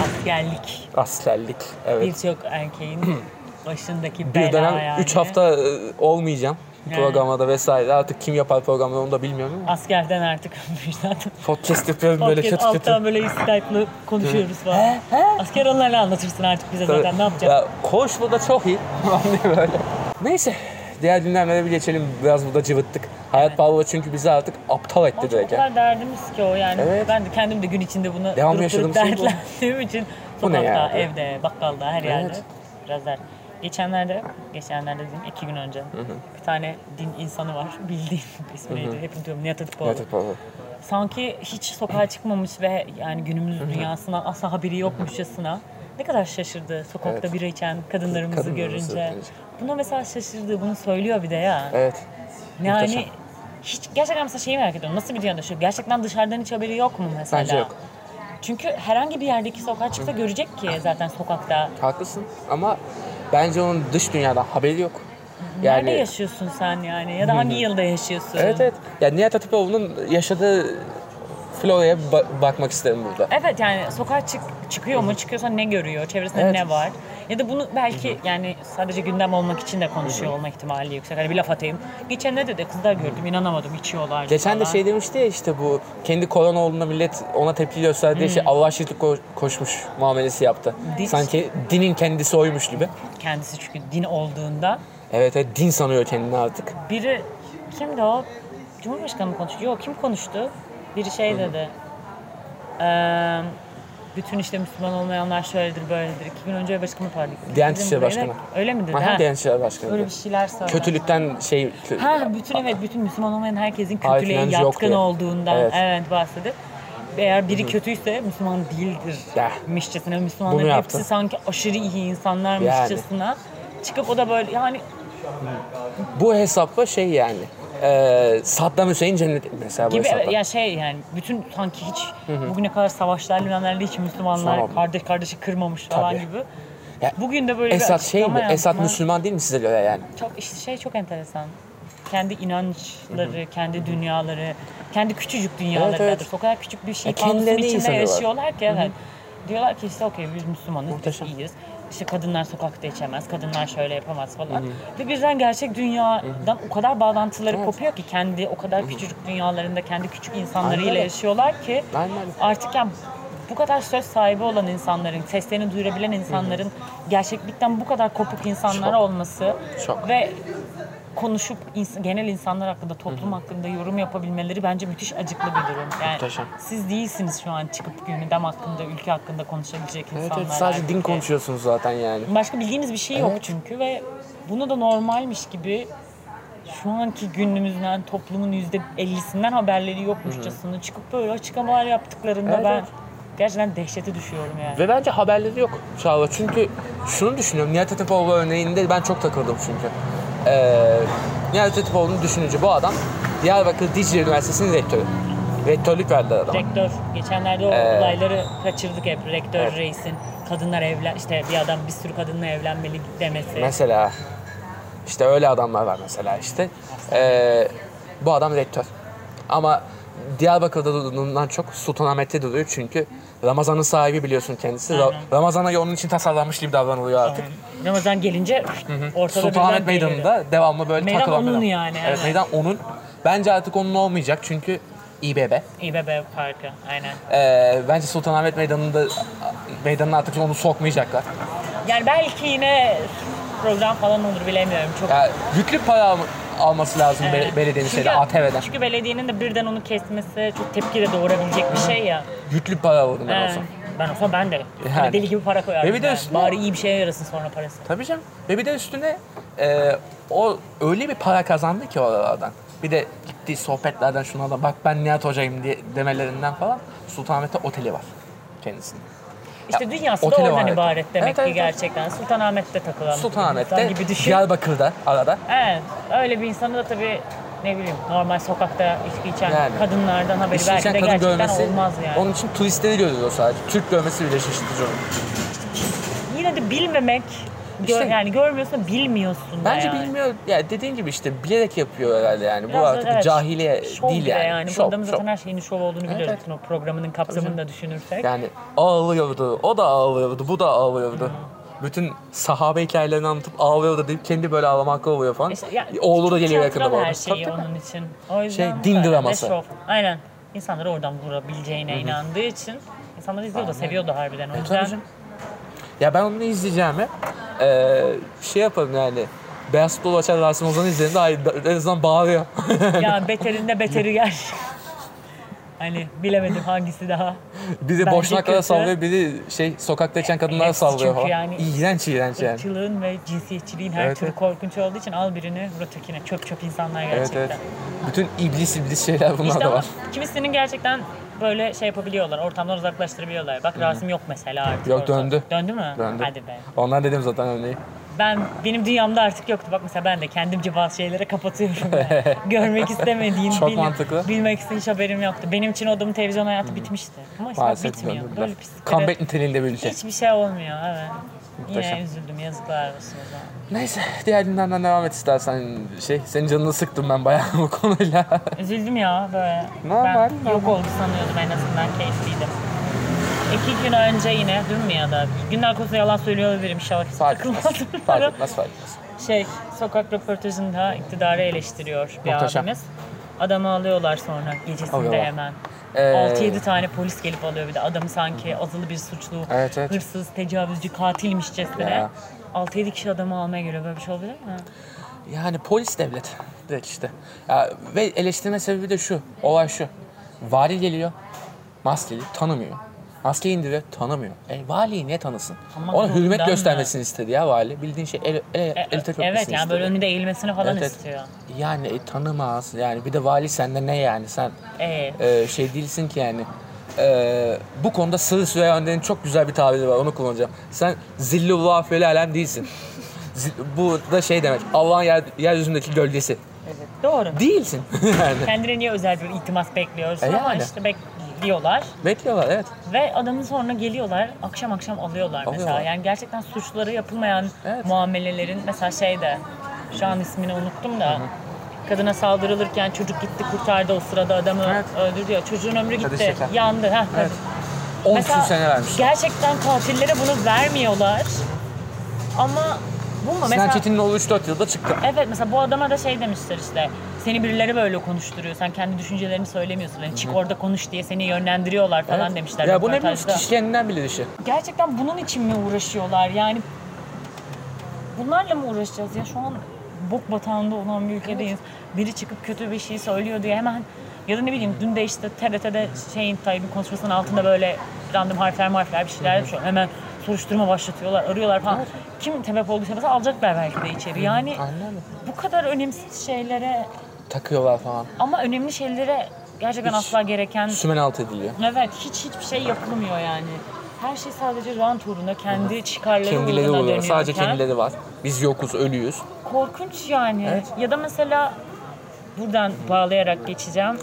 Askerlik. Askerlik. Evet. Birçok erkeğin [clears throat] başındaki Bir bela dönem yani. 3 hafta e, olmayacağım. Yani. Programda vesaire. Artık kim yapar programda onu da bilmiyorum ama. Askerden artık [laughs] zaten. Podcast yapıyorum böyle kötü kötü. alttan böyle Skype'lı konuşuyoruz falan. Asker onlarla anlatırsın artık bize zaten ne yapacağız? Ya Koçlu da çok iyi. [laughs] Böyle. Neyse. Diğer gündemlere bir geçelim. Biraz burada cıvıttık. Hayat pahalılığı çünkü bizi artık aptal etti Ama o direkt. yani. kadar derdimiz ki o yani. Evet. Ben de kendim de gün içinde buna Devam durup durup şey bu. dertlendiğim için Bu ne sokakta, evde, bakkalda, her yerde Evet. biraz der. Geçenlerde, geçenlerde dedim iki gün önce bir tane din insanı var [laughs] bildiğin ismi neydi hep unutuyorum Nihat Hatipoğlu. Evet, pardon. Sanki hiç sokağa çıkmamış ve yani günümüz dünyasından asla haberi yokmuşçasına ne kadar şaşırdı sokakta Evet. bira içen kadınlarımızı Kadınlarımızı görünce. görünce. Buna mesela şaşırdı, bunu söylüyor bir de ya. Evet. Yani Muhteşem. hiç gerçekten mesela şeyi merak ediyorum. Nasıl bir dünyada yaşıyor? Gerçekten dışarıdan hiç haberi yok mu mesela? Bence yok. Çünkü herhangi bir yerdeki sokağa çıksa görecek ki zaten sokakta. Haklısın ama bence onun dış dünyadan haberi yok. Nerede yaşıyorsun sen yani? Ya da hangi yılda yaşıyorsun? Evet evet. Ya Nihat Hatipoğlu'nun yaşadığı floraya ba- bakmak isterim burada. Evet yani sokağa çık çıkıyor mu? Çıkıyorsa ne görüyor? Çevresinde Evet. ne var? Ya da bunu belki yani sadece gündem olmak için de konuşuyor olma ihtimali yüksek. Hani bir laf atayım. Geçen ne dedi? Kızlar gördüm inanamadım içiyorlar. Geçen de falan. şey demişti ya işte bu kendi korona olduğunda millet ona tepki gösterdiği şey Allah şirklik ko- koşmuş muamelesi yaptı. Din- Sanki dinin kendisi oymuş gibi. Kendisi çünkü din olduğunda Evet evet din sanıyor kendini artık. biri kimdi o? Cumhurbaşkanı mı konuştu? Yok kim konuştu? Biri şey dedi. Eee bütün işte Müslüman olmayanlar şöyledir böyledir. İki gün önce başkanı vardı. Diyanet İşleri Başkanı. Öyle mi dedi? Ha? Diyanet İşleri Başkanı. Öyle bir şeyler söyledi. Kötülükten şey... kö- Ha bütün evet bütün Müslüman olmayan herkesin kötülüğe yatkın olduğundan Evet. evet, bahsedip eğer biri kötüyse Müslüman değildir Ya. mişçesine Bunu Müslümanların yaptı. hepsi sanki aşırı iyi insanlar Yani. çıkıp o da böyle yani Bu hesapla şey yani. E, Saddam Hüseyin cennet mesela gibi evet, ya şey yani bütün sanki hiç bugüne kadar savaşlar bilenlerle hiç Müslümanlar Tamam. kardeş kardeşi kırmamış falan Tabii. gibi. Ya, Bugün de böyle Esat bir şey mi? açıklama Esat yapma- Müslüman değil mi size göre yani? Çok işte şey çok enteresan. Kendi inançları, kendi dünyaları, kendi küçücük dünyaları. Evet, evet. O kadar küçük bir şey Ya kendilerini içinde yaşıyorlar ki evet. Diyorlar ki işte okey biz Müslümanız, Muhteşem. biz iyiyiz. İşte kadınlar sokakta içemez, kadınlar şöyle yapamaz falan. Ve birden gerçek dünyadan o kadar bağlantıları Evet. kopuyor ki kendi o kadar küçücük dünyalarında kendi küçük insanlarıyla Aynen yaşıyorlar ki Aynen artık yani bu kadar söz sahibi olan insanların, seslerini duyurabilen insanların gerçeklikten bu kadar kopuk insanlar Çok. olması Çok. ve konuşup ins- genel insanlar hakkında, toplum hakkında yorum yapabilmeleri bence müthiş acıklı bir durum. Yani Muhteşem. siz değilsiniz şu an çıkıp gündem hakkında, ülke hakkında konuşabilecek Evet, insanlar. evet sadece din konuşuyorsunuz zaten yani. Başka bildiğiniz bir şey yok Evet. çünkü ve bunu da normalmiş gibi şu anki günümüzden toplumun yüzde 50'sinden haberleri yokmuşçasına çıkıp böyle açıklamalar yaptıklarında Evet, ben evet. gerçekten dehşete düşüyorum yani. Ve bence haberleri yok Çağla. Çünkü şunu düşünüyorum. Nihat Hatipoğlu örneğinde ben çok takıldım çünkü. Ee, Nihat Hatipoğlu'nu düşününce bu adam Diyarbakır Dicle Üniversitesi'nin rektörü. Rektörlük verdiler adama. Rektör, geçenlerde o Ee, olayları kaçırdık hep. Rektör evet. reisin kadınlar evlen, işte bir adam bir sürü kadınla evlenmeli demesi. Mesela işte öyle adamlar var mesela işte. Ee, bu adam rektör. Ama Diyarbakır'da durduğundan çok Sultanahmet'te duruyor çünkü Ramazan'ın sahibi biliyorsun kendisi. Ra- Aynen. Ramazan ayı onun için tasarlanmış gibi davranılıyor artık. Ramazan gelince ortada Sultanahmet. Meydanı'nda devamlı böyle Meydan takılan onun adam. yani, Evet, meydan onun. Bence artık onun olmayacak çünkü İBB. İBB Parkı aynen. Ee, bence Sultanahmet Meydanı'nda meydanına artık onu sokmayacaklar. Yani belki yine program falan olur bilemiyorum. Çok Ya yüklü para alması lazım Evet. be- belediyenin Çünkü- şeyde ATV'den. Çünkü belediyenin de birden onu kesmesi çok tepki de doğurabilecek bir şey ya. Yüklü para alırdım ben He. olsam. Ben olsam ben de. Hani Yani. deli gibi para koyardım. Ve bir de yani. üstüne- Bari iyi bir şeye yarasın sonra parası. Tabii canım. Ve bir de üstüne e, o öyle bir para kazandı ki oralardan. Bir de gittiği sohbetlerden şuna da bak ben Nihat Hoca'yım diye demelerinden falan Sultanahmet'te oteli var kendisinin. İşte Ya, dünyası da oradan ibaret demek Evet, ki evet, gerçekten. Sultanahmet'te takılan Sultanahmet'te, insan gibi düşün. Diyarbakır'da arada. Evet. Öyle bir insanı da tabii ne bileyim normal sokakta içki içen Yani. kadınlardan haberi belki de gerçekten görmesi, olmaz yani. onun için turistleri görüyor sadece. Türk görmesi bile şaşırtıcı onun. Yine de bilmemek İşte- yani görmüyorsun bilmiyorsun da Bence yani. bilmiyor. Ya dediğin gibi işte bilerek yapıyor herhalde yani. Biraz Bu da artık evet, cahiliye şov değil yani. yani. Şov, Bu adamın zaten şov. her şeyinin şov olduğunu biliyoruz. evet. O programının kapsamını da düşünürsek. Yani ağlıyordu, o da ağlıyordu, bu da ağlıyordu. Bütün sahabe hikayelerini anlatıp ağlıyordu deyip kendi böyle ağlamakla oluyor falan. İşte ya, Oğlu da geliyor yakında bu arada. her şeyi Tabii, onun için. O yüzden Şey, din draması. şov. Aynen. İnsanları oradan vurabileceğine inandığı için insanlar izliyor da seviyor da harbiden. O E, yüzden. Ya ben onu izleyeceğime eee şey yaparım yani. Beyaz Futbol açar Rasim Ozan'ı izledim de en azından bağırıyor. ya beterinde beteri gel. [laughs] Hani bilemedim hangisi daha. [laughs] Bence boşnaklara sallıyor, biri şey sokakta içen kadınlara Hepsi sallıyor çünkü falan. yani- İğrenç iğrenç yani. Irkçılığın ve cinsiyetçiliğin her Evet, türlü evet. korkunç olduğu için al birini vur. Çöp çöp insanlar Evet gerçekten. evet. Bütün iblis iblis şeyler bunlar İşte da var. kimisinin gerçekten böyle şey yapabiliyorlar, ortamdan uzaklaştırabiliyorlar. Bak Rasim yok mesela artık. Yok, orada. döndü. Döndü mü? Döndü. Hadi be. Ondan dedim zaten örneği. Ben benim dünyamda artık yoktu. Bak mesela ben de kendimce bazı şeylere kapatıyorum. yani. [laughs] Görmek istemediğin, Çok bil- mantıklı. bilmek istediğin hiç haberim yoktu. Benim için o adamın televizyon hayatı bitmişti. Ama işte Maalesef bitmiyor. döndürdüler. Böyle pisliklere Comeback niteliğinde bir ülke. hiçbir şey olmuyor. Evet. Muhteşem. Yine üzüldüm. Yazıklar olsun o zaman. Neyse diğer dinlerden devam et istersen. Şey senin canını sıktım ben bayağı bu konuyla. Üzüldüm ya böyle. Normal, ben yok normal. oldu sanıyordum en azından keyifliydim. İki gün önce yine dün mü ya da günler konusunda yalan söylüyor olabilirim inşallah fark etmez. fark etmez fark etmez. Şey sokak röportajında iktidarı eleştiriyor bir Muhteşem. abimiz. Adamı alıyorlar sonra gecesinde Alıyorlar. hemen. Ee, 6-7 tane polis gelip alıyor bir de adamı sanki azılı bir suçlu, Evet, evet. hırsız, tecavüzcü, katilmişçesine. Ya. 6-7 kişi adamı almaya geliyor. Böyle bir şey olabilir mi? Yani polis devlet. Direkt işte. Ya, ve eleştirme sebebi de şu. Olay şu. Vali geliyor. Maskeli tanımıyor. Maskeyi indiriyor tanımıyor. E valiyi niye tanısın? Ama Ona hürmet göstermesini istedi ya vali. Bildiğin şey el, el, E, el tek evet yani istedi. böyle önünde eğilmesini falan Evet, evet. istiyor. Yani e, tanımaz. Yani bir de vali sende ne yani? Sen Ee, e, şey değilsin ki yani. E, bu konuda Sırrı Süreyya Önder'in çok güzel bir tabiri var. Onu kullanacağım. Sen zillullah fel alem değilsin. Bu da şey demek. Allah'ın yer, yeryüzündeki gölgesi. evet, doğru. Değilsin. [laughs] yani. Kendine niye özel bir iltimas bekliyoruz E ama yani. işte bekliyorlar. Bekliyorlar evet. Ve adamın sonra geliyorlar, akşam akşam alıyorlar, mesela. Alıyorlar. Yani gerçekten suçları yapılmayan Evet. muamelelerin, mesela şeyde, şu an ismini unuttum da, kadına saldırılırken çocuk gitti kurtardı o sırada adamı Evet. öldürdü ya. Çocuğun ömrü gitti, yandı. Heh, Evet. kadın. 10 Mesela sene vermiş. Gerçekten katillere bunu vermiyorlar. Ama bu mu? Sinan Mesela, Çetin'in oğlu 3-4 yılda çıktı. Evet mesela bu adama da şey demişler işte seni birileri böyle konuşturuyor. Sen kendi düşüncelerini söylemiyorsun. Yani çık orada konuş diye seni yönlendiriyorlar falan Evet. demişler. Ya bu ne bileyim röportajda. kişi kendinden bilir işi. Gerçekten bunun için mi uğraşıyorlar? Yani bunlarla mı uğraşacağız ya? Şu an bok batağında olan bir ülkedeyiz. Biri çıkıp kötü bir şey söylüyor diye hemen ya da ne bileyim dün de işte TRT'de şeyin Tayyip'in konuşmasının altında böyle random harfler harfler bir şeyler yapıyor. Hemen soruşturma başlatıyorlar, arıyorlar falan. Kim sebep olduysa mesela alacaklar belki de içeri. Yani Aynen öyle. bu kadar önemsiz şeylere Takıyorlar falan. ama önemli şeylere gerçekten Hiç asla gereken Sümen alt ediliyor. Evet, hiç hiçbir şey yapılmıyor yani. Her şey sadece rant uğruna, kendi çıkarları Kendileri uğruna oluyor. Sadece kendileri var. Biz yokuz, ölüyüz. Korkunç yani. Evet. Ya da mesela buradan bağlayarak geçeceğim.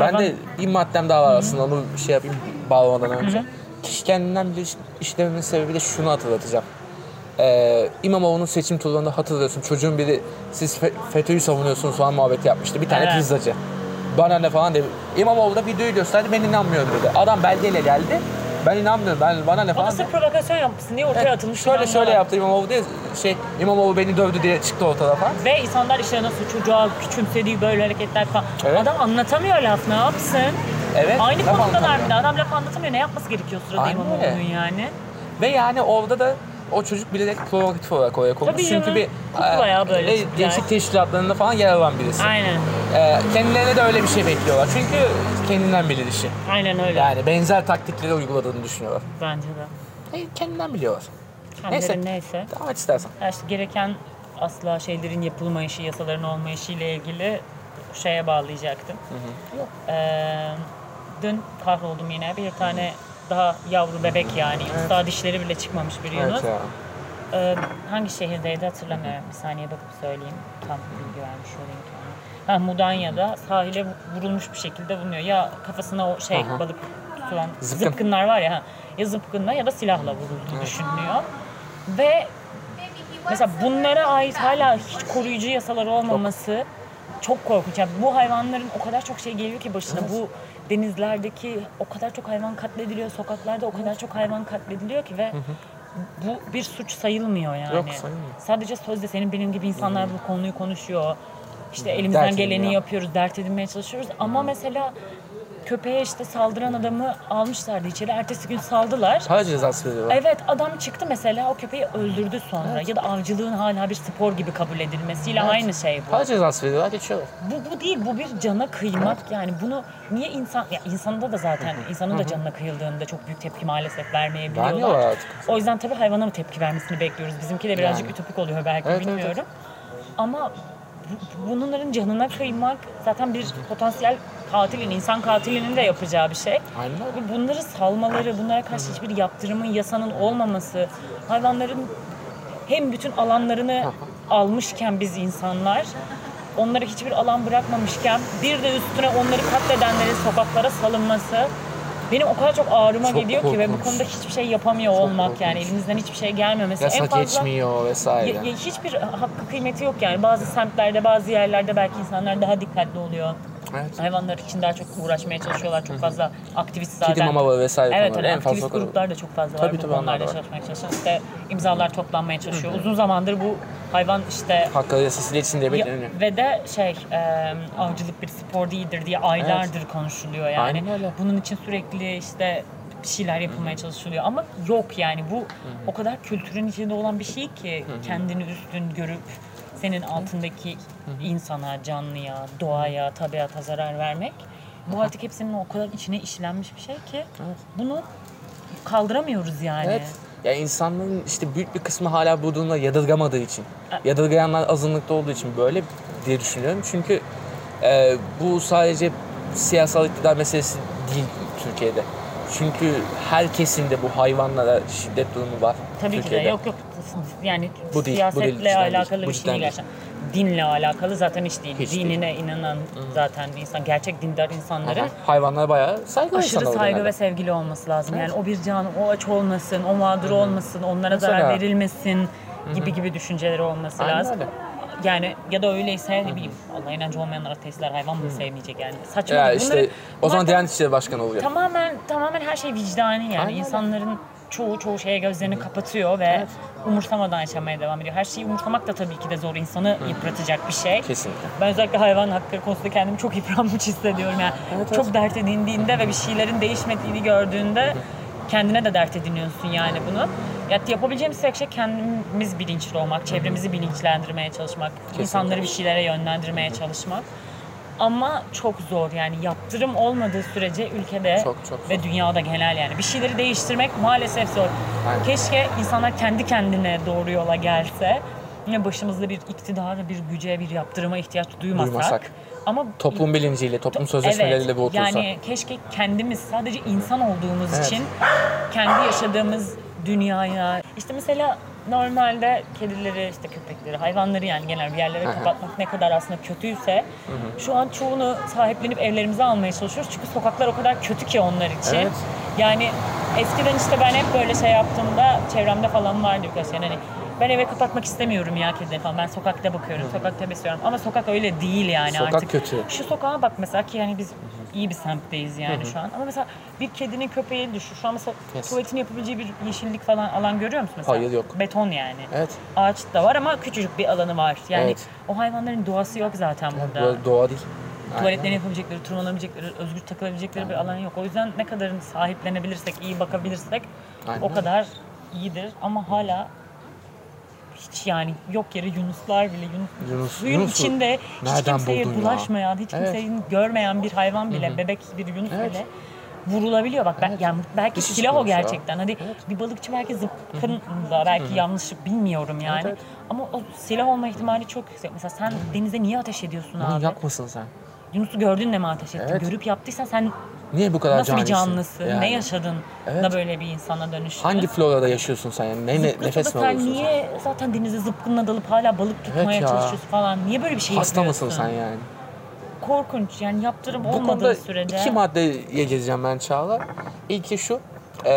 Ben Hayvan- de bir maddem daha var aslında onu şey yapayım bağlamadan önce. Kişi kendinden bilir işlememin sebebi de şunu hatırlatacağım. Ee, İmamoğlu'nun seçim turlarında hatırlıyorsun çocuğun biri siz Fe- FETÖ'yü savunuyorsunuz falan muhabbeti yapmıştı. Bir tane Evet. pizzacı. Bana ne falan dedi. İmamoğlu da videoyu gösterdi ben inanmıyorum dedi. Adam belgeyle geldi. Ben inanmıyorum. Ben bana ne falan. sırf provokasyon yapmışsın diye ortaya Evet, atılmış. şöyle bir şöyle yaptı İmamoğlu diye şey İmamoğlu beni dövdü diye çıktı ortada falan. Ve insanlar işte nasıl çocuğa küçümsediği böyle hareketler falan. Evet. Adam anlatamıyor laf ne yapsın? Evet. Aynı laf bir de. Adam laf anlatamıyor. Ne yapması gerekiyor sırada. İmamoğlu'nun yani? Ve yani orada da o çocuk bilerek provokatif olarak oraya konmuş. Tabii Çünkü bir Kukla ya böyle e, gençlik teşkilatlarında falan yer alan birisi. Aynen. E, kendilerine de öyle bir şey bekliyorlar. Çünkü kendinden bilir işi. Aynen öyle. Yani benzer taktikleri uyguladığını düşünüyorlar. Bence de. E, kendinden biliyorlar. Kendileri Neyse. neyse. Devam et istersen. Ya işte gereken asla şeylerin yapılmayışı, yasaların olmayışı ile ilgili şeye bağlayacaktım. Yok. Ee, dün kahroldum yine. Bir tane daha yavru bebek yani. Daha dişleri bile çıkmamış bir Yunus. Evet ya. Ee, hangi şehirdeydi hatırlamıyorum. Bir saniye bakıp söyleyeyim. Tam bilgi vermiş olayım kendime. Ha, Mudanya'da sahile vurulmuş bir şekilde bulunuyor. Ya kafasına o şey Aha. balık tutulan Zıpkın. zıpkınlar var ya. Ha, ya zıpkınla ya da silahla vurulduğu düşünülüyor. Ve mesela bunlara ait hala hiç koruyucu yasalar olmaması çok, korkunç. Yani bu hayvanların o kadar çok şey geliyor ki başına. Bu denizlerdeki o kadar çok hayvan katlediliyor, sokaklarda o kadar çok hayvan katlediliyor ki ve bu bir suç sayılmıyor yani. Yok, sayılmıyor. Sadece sözde senin benim gibi insanlar bu konuyu konuşuyor. İşte elimizden Dert geleni ediniyor. yapıyoruz, dert edinmeye çalışıyoruz. Ama mesela köpeğe işte saldıran adamı almışlardı içeri. Ertesi gün saldılar. Para cezası veriyorlar. Evet adam çıktı mesela o köpeği öldürdü sonra ya da avcılığın hala bir spor gibi kabul edilmesiyle Evet. aynı şey bu. Para cezası veriyorlar geçiyorlar. Bu, bu değil bu bir cana kıymak yani bunu niye insan ya insanda da zaten insanın da canına kıyıldığında çok büyük tepki maalesef vermeyebiliyorlar. Vermiyorlar artık. O yüzden tabii hayvana mı tepki vermesini bekliyoruz. Bizimki de birazcık Yani. ütopik oluyor belki Evet, evet, bilmiyorum. Ama bunların canına kıymak zaten bir potansiyel katilin, insan katilinin de yapacağı bir şey. Aynen öyle. Bunları salmaları, bunlara karşı hiçbir yaptırımın, yasanın olmaması, hayvanların hem bütün alanlarını almışken biz insanlar, onlara hiçbir alan bırakmamışken bir de üstüne onları katledenlerin sokaklara salınması benim o kadar çok ağrıma Çok gidiyor ki ve bu korkunç. konuda hiçbir şey yapamıyor olmak korkunç. yani elimizden hiçbir şey gelmemesi. en Yasak fazla geçmiyor vesaire. ya- ya hiçbir hakkı kıymeti yok yani. Bazı semtlerde, bazı yerlerde belki insanlar daha dikkatli oluyor. Evet. Hayvanlar için daha çok uğraşmaya çalışıyorlar. Çok fazla aktivist zaten. Kedi mamaları vesaire Evet, hani en fazla aktivist kadar. gruplar da çok fazla Tabii, var bu tabii, onlar konularda çalışmaya çalışan. İşte imzalar toplanmaya çalışıyor. Uzun zamandır bu hayvan işte Hakları yasası için diye bekleniyor. ve de şey e, avcılık bir spor değildir diye aylardır konuşuluyor yani. Aynen öyle. Bunun için sürekli işte bir şeyler yapılmaya çalışılıyor ama yok yani bu o kadar kültürün içinde olan bir şey ki kendini üstün görüp senin altındaki insana, canlıya, doğaya, tabiata zarar vermek. Bu artık hepsinin o kadar içine işlenmiş bir şey ki bunu kaldıramıyoruz yani. Evet. Ya insanların işte büyük bir kısmı hala bu durumda yadırgamadığı için. Yadırgayanlar azınlıkta olduğu için böyle diye düşünüyorum. Çünkü e, bu sadece siyasal iktidar meselesi değil Türkiye'de. Çünkü her kesimde bu hayvanlara şiddet durumu var Tabii ki de Türkiye'de. yok yok yani Bu değil, bu değil, siyasetle değil. alakalı bir şey değil değil. gerçekten. Dinle alakalı zaten hiç değil. Hiç Dinine inanan zaten insan gerçek dindar insanların Aha, Hayvanlara bayağı saygı aşırı saygı genelde. ve sevgili olması lazım. Yani o bir can, o aç olmasın, o mağdur olmasın, onlara zarar Mesela. verilmesin gibi gibi düşünceleri olması Aynen lazım. öyle. Yani ya da öyleyse ne bileyim Allah inancı olmayanlar ateistler hayvan mı sevmeyecek yani saçma. Ya değil. işte Bunları- o zaman Diyanet İşleri Başkanı oluyor. Tamamen tamamen her şey vicdani yani. Aynen. İnsanların çoğu çoğu şeye gözlerini kapatıyor ve umursamadan yaşamaya devam ediyor. Her şeyi umursamak da tabii ki de zor. insanı yıpratacak bir şey. Kesinlikle. Ben özellikle hayvan hakları konusunda kendimi çok yıpranmış hissediyorum yani. Evet, çok evet. dert edindiğinde ve bir şeylerin değişmediğini gördüğünde kendine de dert ediniyorsun yani bunu. Ya yapabileceğimiz tek şey kendimiz bilinçli olmak, çevremizi bilinçlendirmeye çalışmak, insanları bir şeylere yönlendirmeye çalışmak. Ama çok zor yani yaptırım olmadığı sürece ülkede Çok, çok ve dünyada genel yani bir şeyleri değiştirmek maalesef zor. Aynen. Keşke insanlar kendi kendine doğru yola gelse. Yine başımızda bir iktidara, bir güce, bir yaptırıma ihtiyaç duymasak. Duymasak. Ama Toplum bilinciyle, toplum sözleşmeleriyle bu otursa. yani keşke kendimiz sadece insan olduğumuz Evet. için kendi yaşadığımız dünyaya işte mesela normalde kedileri işte köpekleri hayvanları yani genel bir yerlere kapatmak ne kadar aslında kötüyse şu an çoğunu sahiplenip evlerimize almaya çalışıyoruz çünkü sokaklar o kadar kötü ki onlar için. Evet. Yani eskiden işte ben hep böyle şey yaptığımda çevremde falan vardı birkaç yani hani ben eve kapatmak istemiyorum ya kedileri falan. Ben sokakta bakıyorum, sokakta besliyorum. Ama sokak öyle değil yani Sokak artık. kötü. Şu sokağa bak mesela ki yani biz iyi bir semtteyiz yani şu an. Ama mesela bir kedinin köpeği düşün. Şu an mesela Kes. tuvaletini yapabileceği bir yeşillik falan alan görüyor musun mesela? Hayır, yok. Beton yani. Evet. Ağaç da var ama küçücük bir alanı var. Yani Evet. o hayvanların doğası yok zaten burada. Böyle doğa değil. Tuvaletlerini yapabilecekleri, tırmanabilecekleri, özgür takılabilecekleri bir alan yok. O yüzden ne kadarını sahiplenebilirsek, iyi bakabilirsek Aynen o kadar iyidir. Ama hala hiç yani yok yere yunuslar bile yunus, Yunus- suyun Yunus'u içinde hiç kimseye buldun ya? bulaşmayan, hiç Evet. kimseyi görmeyen bir hayvan bile, bebek bir yunus Evet. bile vurulabiliyor. Bak ben yani belki Dişi silah o çıkmış ya. gerçekten. Hadi bir balıkçı belki zıpkınla belki yanlış bilmiyorum yani. evet. Ama o silah olma ihtimali çok yüksek. Mesela sen denize niye ateş ediyorsun abi? Manyak mısın sen? Yunus'u gördün de mi ateş ettin? Evet. Görüp yaptıysan sen Niye bu kadar nasıl bir canisin? canlısın? Yani Ne yaşadın Evet. da böyle bir insana dönüştün? Hangi florada yaşıyorsun sen yani? Ne, ne nefes mi sen alıyorsun sen? niye zaten denize zıpkınla dalıp hala balık tutmaya ya. çalışıyorsun falan? Niye böyle bir şey Hasta yapıyorsun? mısın sen yani? Korkunç yani yaptırım Bu olmadığı konuda sürece. iki maddeye gezeceğim ben Çağla. İlki şu, e,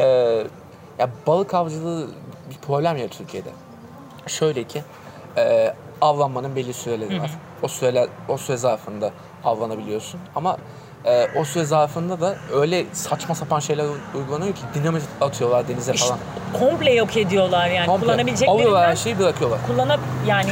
ya balık avcılığı bir problem ya Türkiye'de. Şöyle ki, e, avlanmanın belli süreleri var. O süreler, o süre zarfında avlanabiliyorsun. Ama e, o süre zarfında da öyle saçma sapan şeyler uygulanıyor ki dinamit atıyorlar denize İşte falan. komple yok ediyorlar yani. Komple. Alıyorlar Kullanabileceklerinden her şeyi bırakıyorlar. kullanıp yani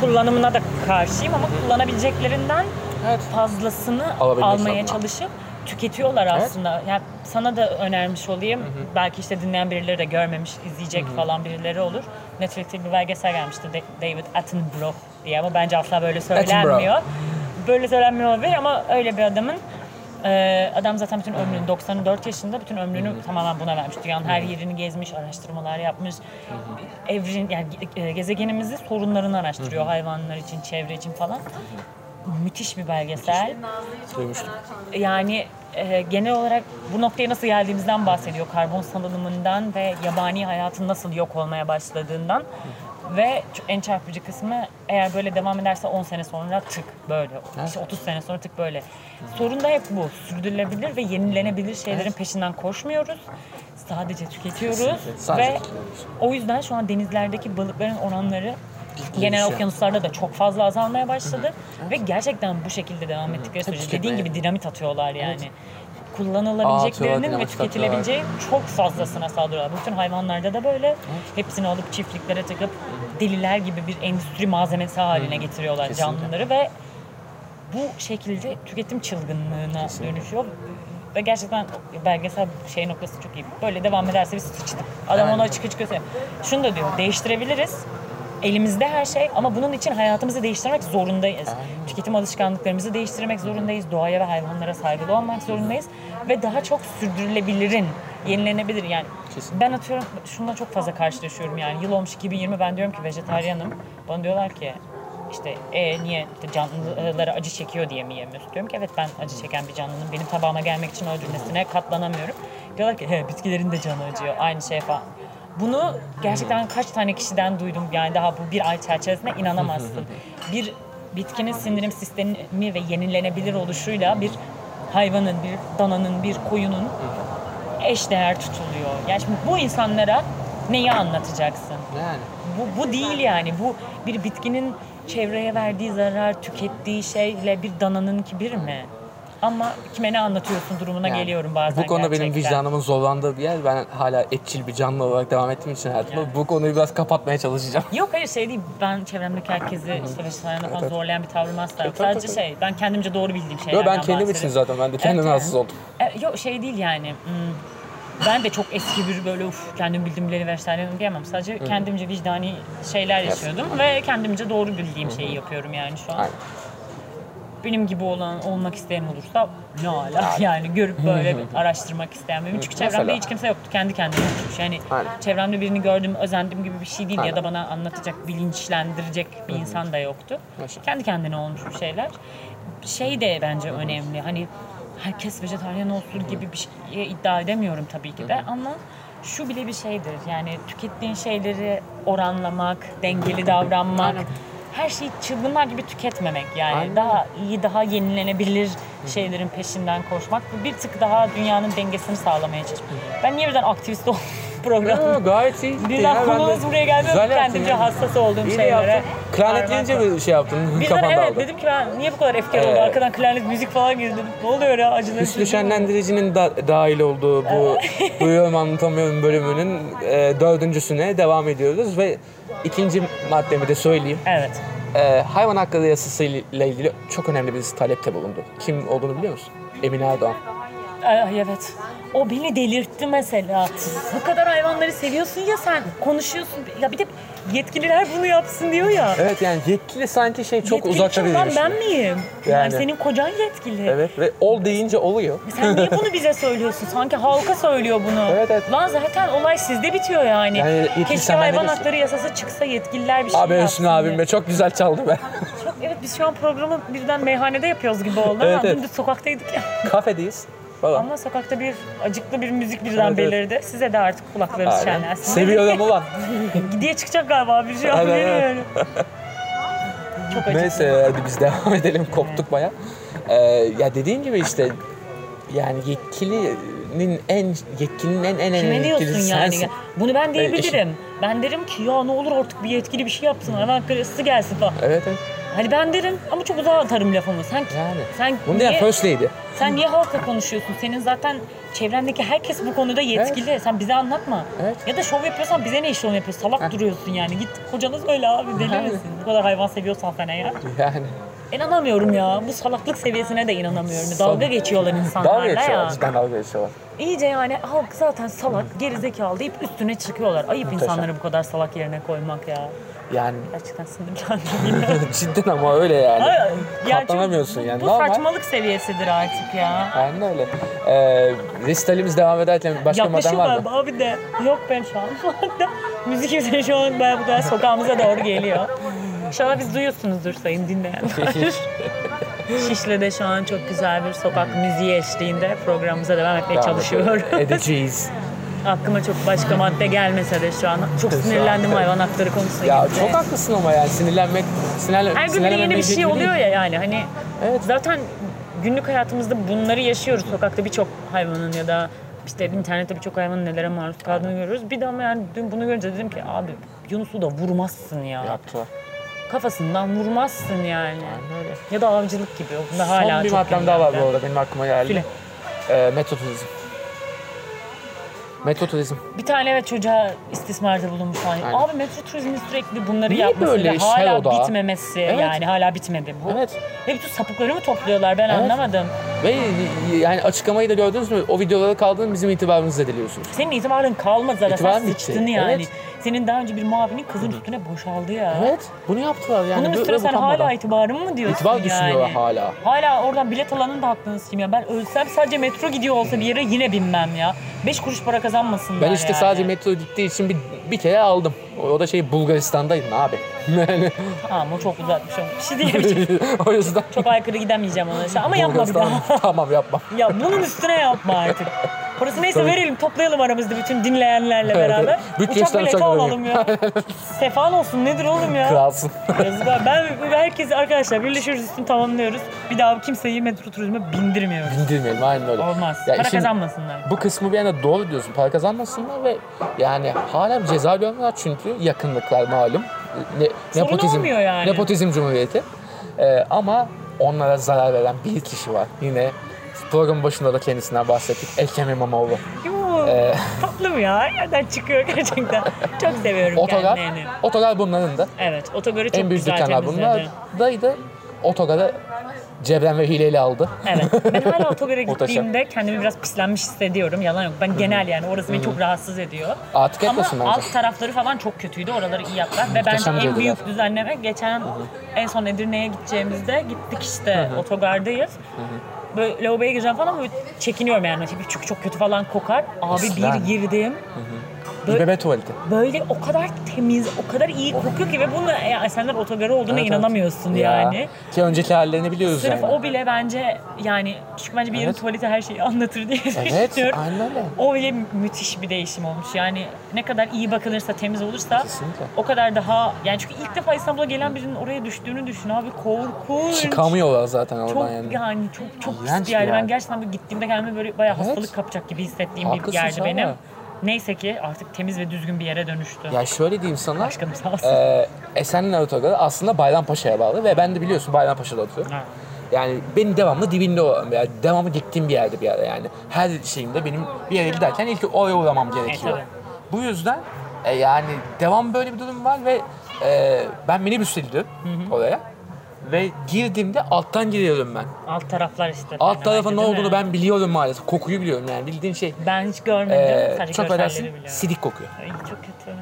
kullanımına da karşıyım ama kullanabileceklerinden Evet. fazlasını almaya adına. çalışıp tüketiyorlar aslında. Yani sana da önermiş olayım. Belki işte dinleyen birileri de görmemiş, izleyecek falan birileri olur. Netflix'te bir belgesel gelmişti Da- David Attenborough diye ama bence asla böyle söylenmiyor. Böyle söylenmiyor olabilir ama öyle bir adamın e, adam zaten bütün ömrünü 94 yaşında bütün ömrünü tamamen buna vermiş. Dünyanın her yerini gezmiş, araştırmalar yapmış. Evren yani e, gezegenimizi sorunlarını araştırıyor hayvanlar için, çevre için falan. Müthiş bir belgesel. Duymuştum. Yani e, genel olarak bu noktaya nasıl geldiğimizden bahsediyor. Karbon salınımından ve yabani hayatın nasıl yok olmaya başladığından. Ve en çarpıcı kısmı eğer böyle devam ederse 10 sene sonra tık böyle. İşte 30 sene sonra tık böyle. Sorun da hep bu. Sürdürülebilir ve yenilenebilir şeylerin peşinden koşmuyoruz. Sadece tüketiyoruz. Sadece ve tüketiyoruz. o yüzden şu an denizlerdeki balıkların oranları genel okyanuslarda da çok fazla azalmaya başladı. Ve gerçekten bu şekilde devam ettikleri sürece dediğin gibi dinamit atıyorlar yani. Aa, Kullanılabileceklerinin ve tüketilebileceği çok fazlasına saldırıyorlar. Bütün hayvanlarda da böyle. Hepsini alıp çiftliklere tıkıp deliler gibi bir endüstri malzemesi haline getiriyorlar Kesinlikle. canlıları ve bu şekilde tüketim çılgınlığına dönüşüyor. Ve gerçekten belgesel şey noktası çok iyi. Böyle devam ederse biz sıçtık. Adam Yani. ona açık açık söylüyor. Şunu da diyor, değiştirebiliriz. Elimizde her şey ama bunun için hayatımızı değiştirmek zorundayız. Tüketim alışkanlıklarımızı değiştirmek zorundayız. Doğaya ve hayvanlara saygılı olmak zorundayız. Ve daha çok sürdürülebilirin, yenilenebilir. Yani Kesin. ben atıyorum şununla çok fazla karşılaşıyorum yani. Yıl olmuş 2020 ben diyorum ki vejetaryenim. Bana diyorlar ki işte e, niye canlılara acı çekiyor diye mi yemiyorsun? Diyorum ki evet ben acı çeken bir canlının benim tabağıma gelmek için o cümlesine katlanamıyorum. Diyorlar ki he bitkilerin de canı acıyor aynı şey falan. Bunu gerçekten kaç tane kişiden duydum yani daha bu bir ay çerçevesinde inanamazsın. [laughs] Bir bitkinin sindirim sistemi ve yenilenebilir oluşuyla bir hayvanın, bir dananın, bir koyunun eşdeğer tutuluyor. Yani şimdi bu insanlara neyi anlatacaksın? Yani. Bu, bu değil yani. Bu bir bitkinin çevreye verdiği zarar, tükettiği şeyle bir dananınki bir mi? Ama kime ne anlatıyorsun durumuna Yani geliyorum bazen Bu benim gerçekten. vicdanımın zorlandığı bir yer. Ben hala etçil bir canlı olarak devam ettiğim için hayatıma Yani. bu konuyu biraz kapatmaya çalışacağım. Yok hayır şey değil. Ben çevremdeki herkesi işte falan evet. zorlayan bir tavrım asla yok. tabii, Sadece tabii. şey ben kendimce doğru bildiğim şeylerden Yo, ben kendim için bahsediyorum. zaten ben de kendim Evet, rahatsız oldum. E, yok şey değil yani. hmm, Ben de çok eski bir böyle uf kendim bildim bileli vejetaryenim diyemem. Sadece kendimce vicdani şeyler yaşıyordum ve kendimce doğru bildiğim şeyi yapıyorum yani şu an. Aynen. Benim gibi olan olmak isteyen olursa ne ala [laughs] yani görüp böyle [laughs] araştırmak isteyen benim. Çünkü çevremde Mesela. hiç kimse yoktu. Kendi kendime olmuş yani Aynen. çevremde birini gördüm özendim gibi bir şey değil ya da bana anlatacak bilinçlendirecek bir insan da yoktu. Mesela. kendi kendine olmuş bir şeyler. Şey de bence önemli. Hani herkes vejetaryen olsun gibi bir şey iddia edemiyorum tabii ki de ama şu bile bir şeydir. Yani tükettiğin şeyleri oranlamak dengeli davranmak Aynen. Her şeyi çılgınlar gibi tüketmemek yani. Aynen. daha iyi daha yenilenebilir şeylerin peşinden koşmak. Bir tık daha dünyanın dengesini sağlamaya çalışmak. Ben niye birden aktivist oldum programda? Yo, gayet iyi. Birden konumuz buraya geldi kendimce yani. hassas olduğum İyi şeylere. Klarnetleyince bir şey yaptın. Birden evet dağıldı. dedim ki ben niye bu kadar efkar oldu? Evet. Arkadan klarnet müzik falan girdi dedim. Ne oluyor ya acıları Üslü çekiyor. şenlendiricinin da, dahil olduğu bu [laughs] Duyuyorum Anlatamıyorum bölümünün e, dördüncüsüne devam ediyoruz ve ikinci maddemi de söyleyeyim. Evet. E, hayvan hakları yasası ile ilgili çok önemli bir talepte bulundu. Kim olduğunu biliyor musun? Emine Erdoğan. Ay evet. O beni delirtti mesela. Bu kadar hayvanları seviyorsun ya sen. Konuşuyorsun. Ya bir de yetkililer bunu yapsın diyor ya. Evet yani yetkili sanki şey çok Yetkili uzakta bir ben miyim? Yani. Yani. senin kocan yetkili. Evet ve ol deyince oluyor. Sen niye [laughs] bunu bize söylüyorsun? Sanki halka söylüyor bunu. Evet, evet. Lan zaten olay sizde bitiyor yani. Yani Keşke hayvan hakları yasası çıksa yetkililer bir şey Abi Hüsnü abim be çok güzel çaldı be. Çok, evet biz şu an programı birden meyhanede yapıyoruz gibi oldu Evet, ama evet. dümdüz sokaktaydık ya. Kafedeyiz. Falan. Ama sokakta bir acıklı bir müzik birden Evet, evet. belirdi. Size de artık kulaklarınız şenlensin. Seviyorum ulan. [laughs] Gidiye çıkacak galiba bir şey bilmiyorum. Çok acıklı. Neyse hadi biz devam [laughs] edelim. Koptuk baya. Ee, ya dediğin gibi işte yani yetkilinin en yetkilinin en en en Kime diyorsun yetkilisi yani? sensin. Bunu ben eşim. diyebilirim. Ben derim ki ya ne olur artık bir yetkili bir şey yapsın. Hayvan kırısı gelsin falan. Evet evet. Hani ben derim ama çok uzağa atarım lafımı. Sen, Yani. sen Bunu niye, First Lady. sen niye halkla konuşuyorsun? Senin zaten çevrendeki herkes bu konuda yetkili. Sen bize anlatma. Evet. Ya da şov yapıyorsan bize ne şov yapıyorsun? Salak duruyorsun yani. Git kocana söyle abi deli Yani. misin? Bu kadar hayvan seviyorsan sen eğer. Yani. İnanamıyorum ya. Bu salaklık seviyesine de inanamıyorum. Dalga geçiyorlar insanlarla Dalga geçiyorlar. ya. Cidden dalga geçiyorlar. İyice yani halk zaten salak, gerizekalı deyip üstüne çıkıyorlar. Ayıp Muhteşem. insanları bu kadar salak yerine koymak ya. Yani Gerçekten sinirlendim [laughs] cidden ama öyle yani. Hayır, yani Katlanamıyorsun çünkü yani. Bu Normal. saçmalık seviyesidir artık ya. Aynen öyle. Ee, resitalimiz devam ederken başka madem var mı? galiba abi de. Yok ben şu an. [laughs] Müzik yüzünden şu an ben bu da sokağımıza doğru geliyor. İnşallah biz duyuyorsunuzdur sayın dinleyenler. [laughs] Şişli'de şu an çok güzel bir sokak müziği eşliğinde programımıza devam etmeye Devam çalışıyoruz. Edeceğiz. Aklıma çok başka madde gelmese de şu an çok an. sinirlendim hayvan hakları konusuna Ya gelince. çok haklısın ama yani sinirlenmek, sinirlen, Her gün yeni bir şey oluyor ya yani hani Evet. zaten günlük hayatımızda bunları yaşıyoruz. Sokakta birçok hayvanın ya da işte internette birçok hayvanın nelere maruz kaldığını görüyoruz. Bir de ama yani dün bunu görünce dedim ki abi Yunus'u da vurmazsın ya. Yaptılar. Kafasından vurmazsın yani. Aynen öyle. Ya da avcılık gibi. O da hala Son bir maddem daha var bu arada benim aklıma geldi. File. Metro turizm. Metro turizm. Bir tane evet çocuğa istismarda bulunmuş hani. Aynen. Abi metro turizmi sürekli bunları Niye yapması böyle ve işler hala o da? bitmemesi Evet. yani hala bitmedi bu. Evet. Ve bütün sapıkları mı topluyorlar ben Evet. anlamadım. Ve yani açıklamayı da gördünüz mü? O videolara kaldığın bizim itibarımızı zedeliyorsunuz. Senin itibarın kalmadı zaten. Sen İtibarın bitti. sıçtın yani. Evet. Senin daha önce bir muavinin kızın üstüne boşaldı ya. Evet. Bunu yaptılar yani. Bunun Böyle üstüne sen utanmadan. hala itibarın mı diyorsun İtibar yani? düşünüyorlar hala. Hala oradan bilet alanın da hakkını sikeyim ya. Ben ölsem sadece metro gidiyor olsa bir yere yine binmem ya. Beş kuruş para kazanmasınlar Ben işte yani. sadece metro gittiği için bir, bir kere aldım. O, da şey Bulgaristan'daydım abi. [laughs] Yani Tamam o çok uzatmış ama bir şey diyemeyeceğim. [laughs] o yüzden çok aykırı gidemeyeceğim ona. Ama yapma bir daha. [laughs] Tamam yapmam. ya bunun üstüne yapma artık. Parası neyse Tabii. verelim, toplayalım aramızda bütün dinleyenlerle beraber. Uçak bileti uçak alalım ya. Sefan olsun nedir oğlum ya? Kralsın. Yazıklar. Ben herkes arkadaşlar birleşiyoruz üstünü tamamlıyoruz. Bir daha kimseyi metro turizme bindirmiyoruz. Bindirmeyelim aynen öyle. Olmaz. Ya Para işin- kazanmasınlar. Bu kısmı bir yana doğru diyorsun. Para kazanmasınlar ve yani hala ceza görmüyorlar çünkü yakınlıklar malum. Ne, Sorun nepotizm, olmuyor yani. Nepotizm cumhuriyeti. Ee, ama onlara zarar veren bir kişi var. Yine programın başında da kendisinden bahsettik. Ekrem İmamoğlu. Ee, tatlım ya. Nereden çıkıyor [laughs] gerçekten. Çok seviyorum Otogar, kendilerini. otogar bunların da. Evet, otogarı çok en büyük güzel dükkanlar temizledi. bunlardaydı. Cebren ve hileyle aldı. Evet. Ben [laughs] hala otogara Muhteşem. gittiğimde kendimi biraz pislenmiş hissediyorum. Yalan yok. Ben genel yani orası beni çok rahatsız ediyor. Artık Ama etmesin bence. alt tarafları falan çok kötüydü. Oraları iyi yaptılar. Ve Muhteşem bence en dediler. büyük düzenleme geçen en son Edirne'ye gideceğimizde gittik işte otogardayız. Böyle lavaboya gireceğim falan böyle çekiniyorum yani. Çünkü çok kötü falan kokar. Abi bir girdim. İBB tuvaleti. Böyle o kadar temiz, o kadar iyi kokuyor ki ve bunu ya, senden otogarı olduğuna Evet, inanamıyorsun evet. yani. Ya, ki önceki hallerini biliyoruz Sırf yani. o bile bence yani çünkü bence bir yerin Evet. tuvaleti her şeyi anlatır diye Evet, düşünüyorum. aynen öyle. O bile müthiş bir değişim olmuş. Yani ne kadar iyi bakılırsa, temiz olursa Kesinlikle. o kadar daha yani çünkü ilk defa İstanbul'a gelen birinin oraya düştüğünü düşün abi korkunç. Çıkamıyorlar zaten oradan Çok yani. yani çok çok İğrenç pis bir yerdi. bir Ben gerçekten böyle gittiğimde kendime böyle bayağı Evet. hastalık kapacak gibi hissettiğim bir Haklısın yerdi sen benim. de. Neyse ki artık temiz ve düzgün bir yere dönüştü. Ya şöyle diyeyim sana. Başkanım sağ olsun. Ee, Esenler Otogarı aslında Bayrampaşa'ya bağlı ve ben de biliyorsun Bayrampaşa'da oturuyorum. Ha. Yani benim devamlı dibinde olan bir yer. Devamlı gittiğim bir yerde bir yerde yani. Her şeyimde benim bir yere giderken ilk oraya uğramam gerekiyor. tabii. Bu yüzden e, yani devam böyle bir durum var ve e, ben minibüsle gidiyorum oraya. Ve girdiğimde alttan giriyorum ben. Alt taraflar işte. Alt tarafa ne olduğunu ben biliyorum maalesef. Kokuyu biliyorum yani bildiğin şey. Ben hiç görmedim. E, Sadece çok affedersin sidik kokuyor. Ay çok kötü.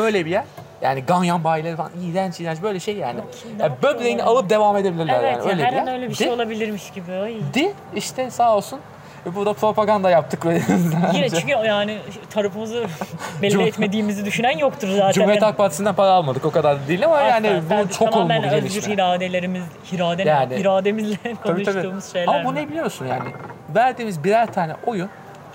Böyle bir yer. Yani ganyan bayileri falan iğrenç iğrenç böyle şey yani. Ya ne böbreğini alıp devam edebilirler Evet yani. ya, Öyle her bir an yer. öyle bir şey olabilirmiş gibi. Ay. Di işte sağ olsun. Ve burada propaganda yaptık [laughs] Yine çünkü yani tarafımızı belli etmediğimizi düşünen yoktur zaten. Cumhuriyet Halk Partisi'nden para almadık o kadar değil ama Asla. yani bu çok olumlu bir özgür gelişme. iradelerimiz, irade Yani- irademizle [laughs] Tabii, tabii. konuştuğumuz şeyler. Ama bu ne biliyorsun yani? Verdiğimiz birer tane oyun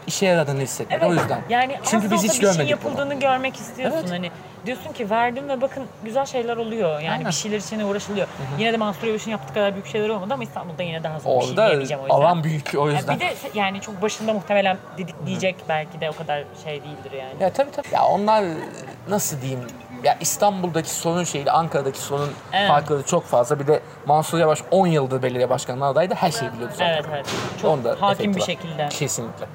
işe yaradığını hissetmek o yüzden. Yani Çünkü biz hiç bir şey görmedik bunu. yapıldığını görmek istiyorsun. Evet. Hani diyorsun ki verdim ve bakın güzel şeyler oluyor. Yani Aynen. bir şeyler için uğraşılıyor. Yine de Mansur Yavaş'ın yaptığı kadar büyük şeyler olmadı ama İstanbul'da yine daha zor bir şey Orada diyemeyeceğim o yüzden. alan büyük o yüzden. bir de yani çok başında muhtemelen didikleyecek belki de o kadar şey değildir yani. Ya tabii tabii. Ya onlar nasıl diyeyim? Ya İstanbul'daki sorun şeyle Ankara'daki sorun Evet. farkları çok fazla. Bir de Mansur Yavaş 10 yıldır belediye başkanlığı adaydı. Her şeyi biliyordu zaten. Evet evet. Çok Onda hakim bir var. şekilde. Kesinlikle.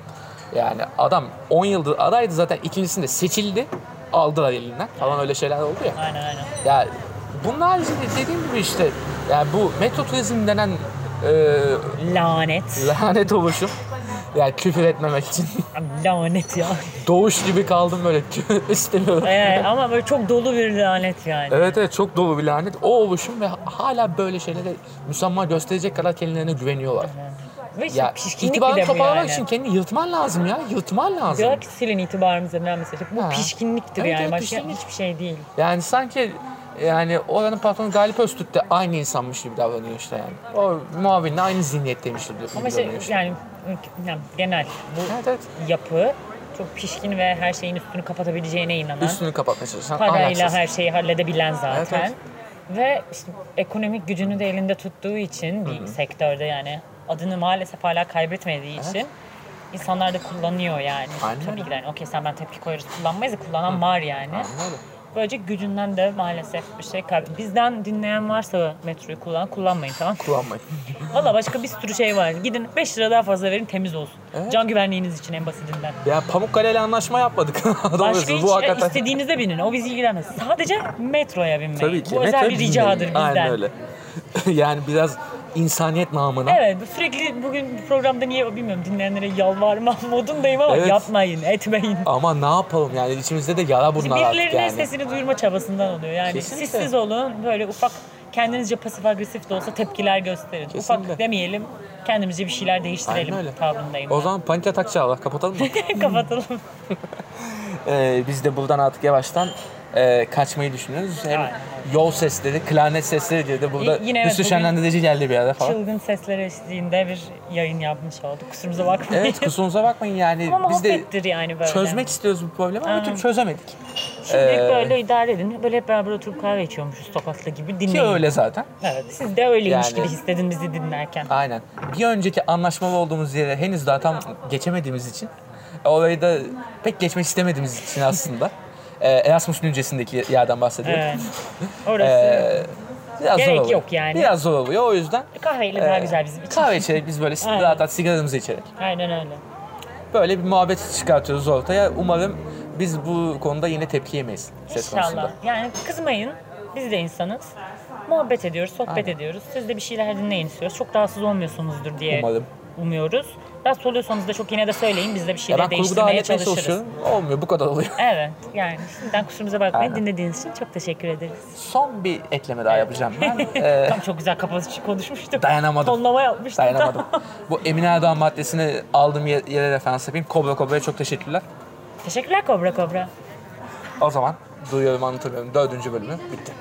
Yani adam 10 yıldır adaydı zaten ikincisinde seçildi. Aldılar elinden falan öyle şeyler oldu ya. Aynen aynen. Ya bunun haricinde dediğim gibi işte Yani bu metro turizm denen e, Lanet. lanet oluşum. Yani küfür etmemek için. Lanet ya. Doğuş gibi kaldım böyle küfür istemiyorum. Evet, ama böyle çok dolu bir lanet yani. Evet evet çok dolu bir lanet. O oluşum ve hala böyle şeylere müsamma gösterecek kadar kendilerine güveniyorlar. Ve işte Ya pişkinlik itibarını bu toparlamak yani. için kendini yırtman lazım ya. Yırtman lazım. Diyorlar ki silin itibarımızı mesela. Bu Ha. pişkinliktir Evet, yani. evet, Başka pişkinlik. hiçbir şey değil. Yani sanki yani oranın patronu Galip Öztürk de aynı insanmış gibi davranıyor işte yani. O muavinle aynı zihniyetteymiş gibi Ama işte davranıyor işte. yani, yani genel bu Evet evet. yapı çok pişkin ve her şeyin üstünü kapatabileceğine inanan, Üstünü kapatmaya çalışan parayla ahlaksız. her şeyi halledebilen zaten. Evet, evet. Ve işte ekonomik gücünü de elinde tuttuğu için bir sektörde yani adını maalesef hala kaybetmediği için insanlar da kullanıyor yani. Aynen Tabii ki de yani okey sen ben tepki koyarız kullanmayız da kullanan var yani. Aynen öyle. Böylece gücünden de maalesef bir şey kaybediyor. Bizden dinleyen varsa metroyu kullanan kullanmayın tamam Kullanmayın. [laughs] Valla başka bir sürü şey var. Gidin 5 lira daha fazla verin temiz olsun. Evet. Can güvenliğiniz için en basitinden. ya Pamukkale ile anlaşma yapmadık. [laughs] Başka hiç bu hakikaten. istediğinizde binin. O bizi ilgilenmez. Sadece metroya binmeyin. Tabii ki. Bu özel Metro bir ricadır bizden. Aynen öyle. [laughs] yani biraz insaniyet namına. Evet sürekli bugün bu programda niye bilmiyorum dinleyenlere yalvarma [laughs] modundayım ama Evet. yapmayın, etmeyin. Ama ne yapalım yani içimizde de yara bunlar artık Birilerinin yani. sesini duyurma çabasından oluyor. Yani Kesinlikle. siz olun böyle ufak kendinizce pasif agresif de olsa tepkiler gösterin. Kesinlikle. Ufak demeyelim kendimizce bir şeyler değiştirelim Aynen öyle. tavrındayım. O ben. zaman panik atak çağla kapatalım mı? [laughs] Kapatalım. [laughs] Ee, biz de buradan artık yavaştan e, kaçmayı düşünüyoruz. Hem Aynen. yol sesleri, klarnet sesleri diye de burada Y- yine evet, Şenlendirici geldi bir ara falan. Çılgın sesler eşliğinde bir yayın yapmış olduk. Kusurumuza bakmayın. Evet kusurumuza bakmayın yani Ama biz de yani böyle. çözmek istiyoruz bu problemi ama bir türlü çözemedik. Şimdilik Ee, böyle idare edin. Böyle hep beraber oturup kahve içiyormuşuz sokakta gibi dinleyin. Ki öyle zaten. Evet. Siz de öyleymiş Yani- gibi hissedin bizi dinlerken. Aynen. Bir önceki anlaşmalı olduğumuz yere henüz daha tam geçemediğimiz için orayı da pek geçmek istemediğimiz için aslında [laughs] e, Erasmus öncesindeki yerden bahsediyorum. Evet. [laughs] Orası Ee, biraz Gerek zor oluyor. yok yani. Biraz zor oluyor o yüzden kahveyle daha e, güzel bizim için. kahve içerek biz böyle Aynen. rahat rahat sigaramızı içerek Aynen öyle. böyle bir muhabbet çıkartıyoruz ortaya. Umarım biz bu konuda yine tepki yemeyiz ses İnşallah. konusunda. Yani kızmayın. Biz de insanız. Muhabbet ediyoruz, sohbet Aynen. ediyoruz. Siz de bir şeyler dinleyin istiyoruz. Çok rahatsız olmuyorsunuzdur diye Umarım. umuyoruz. Rahatsız oluyorsanız da çok yine de söyleyin. Biz de bir şeyler ben değiştirmeye çalışırız. çalışıyorum. Olmuyor bu kadar oluyor. Evet. Yani şimdiden kusurumuza bakmayın. Aynen. Dinlediğiniz için çok teşekkür ederiz. Son bir ekleme daha yapacağım ben. [laughs] Ee, Tam çok güzel kapatıcı konuşmuştuk. Dayanamadım. Tonlama yapmıştık. dayanamadım. [laughs] bu Emine Erdoğan maddesini aldığım yer- yere referans yapayım. Kobra Kobra'ya çok teşekkürler. Teşekkürler Kobra Kobra. O zaman duyuyorum anlatamıyorum. Dördüncü bölümü bitti.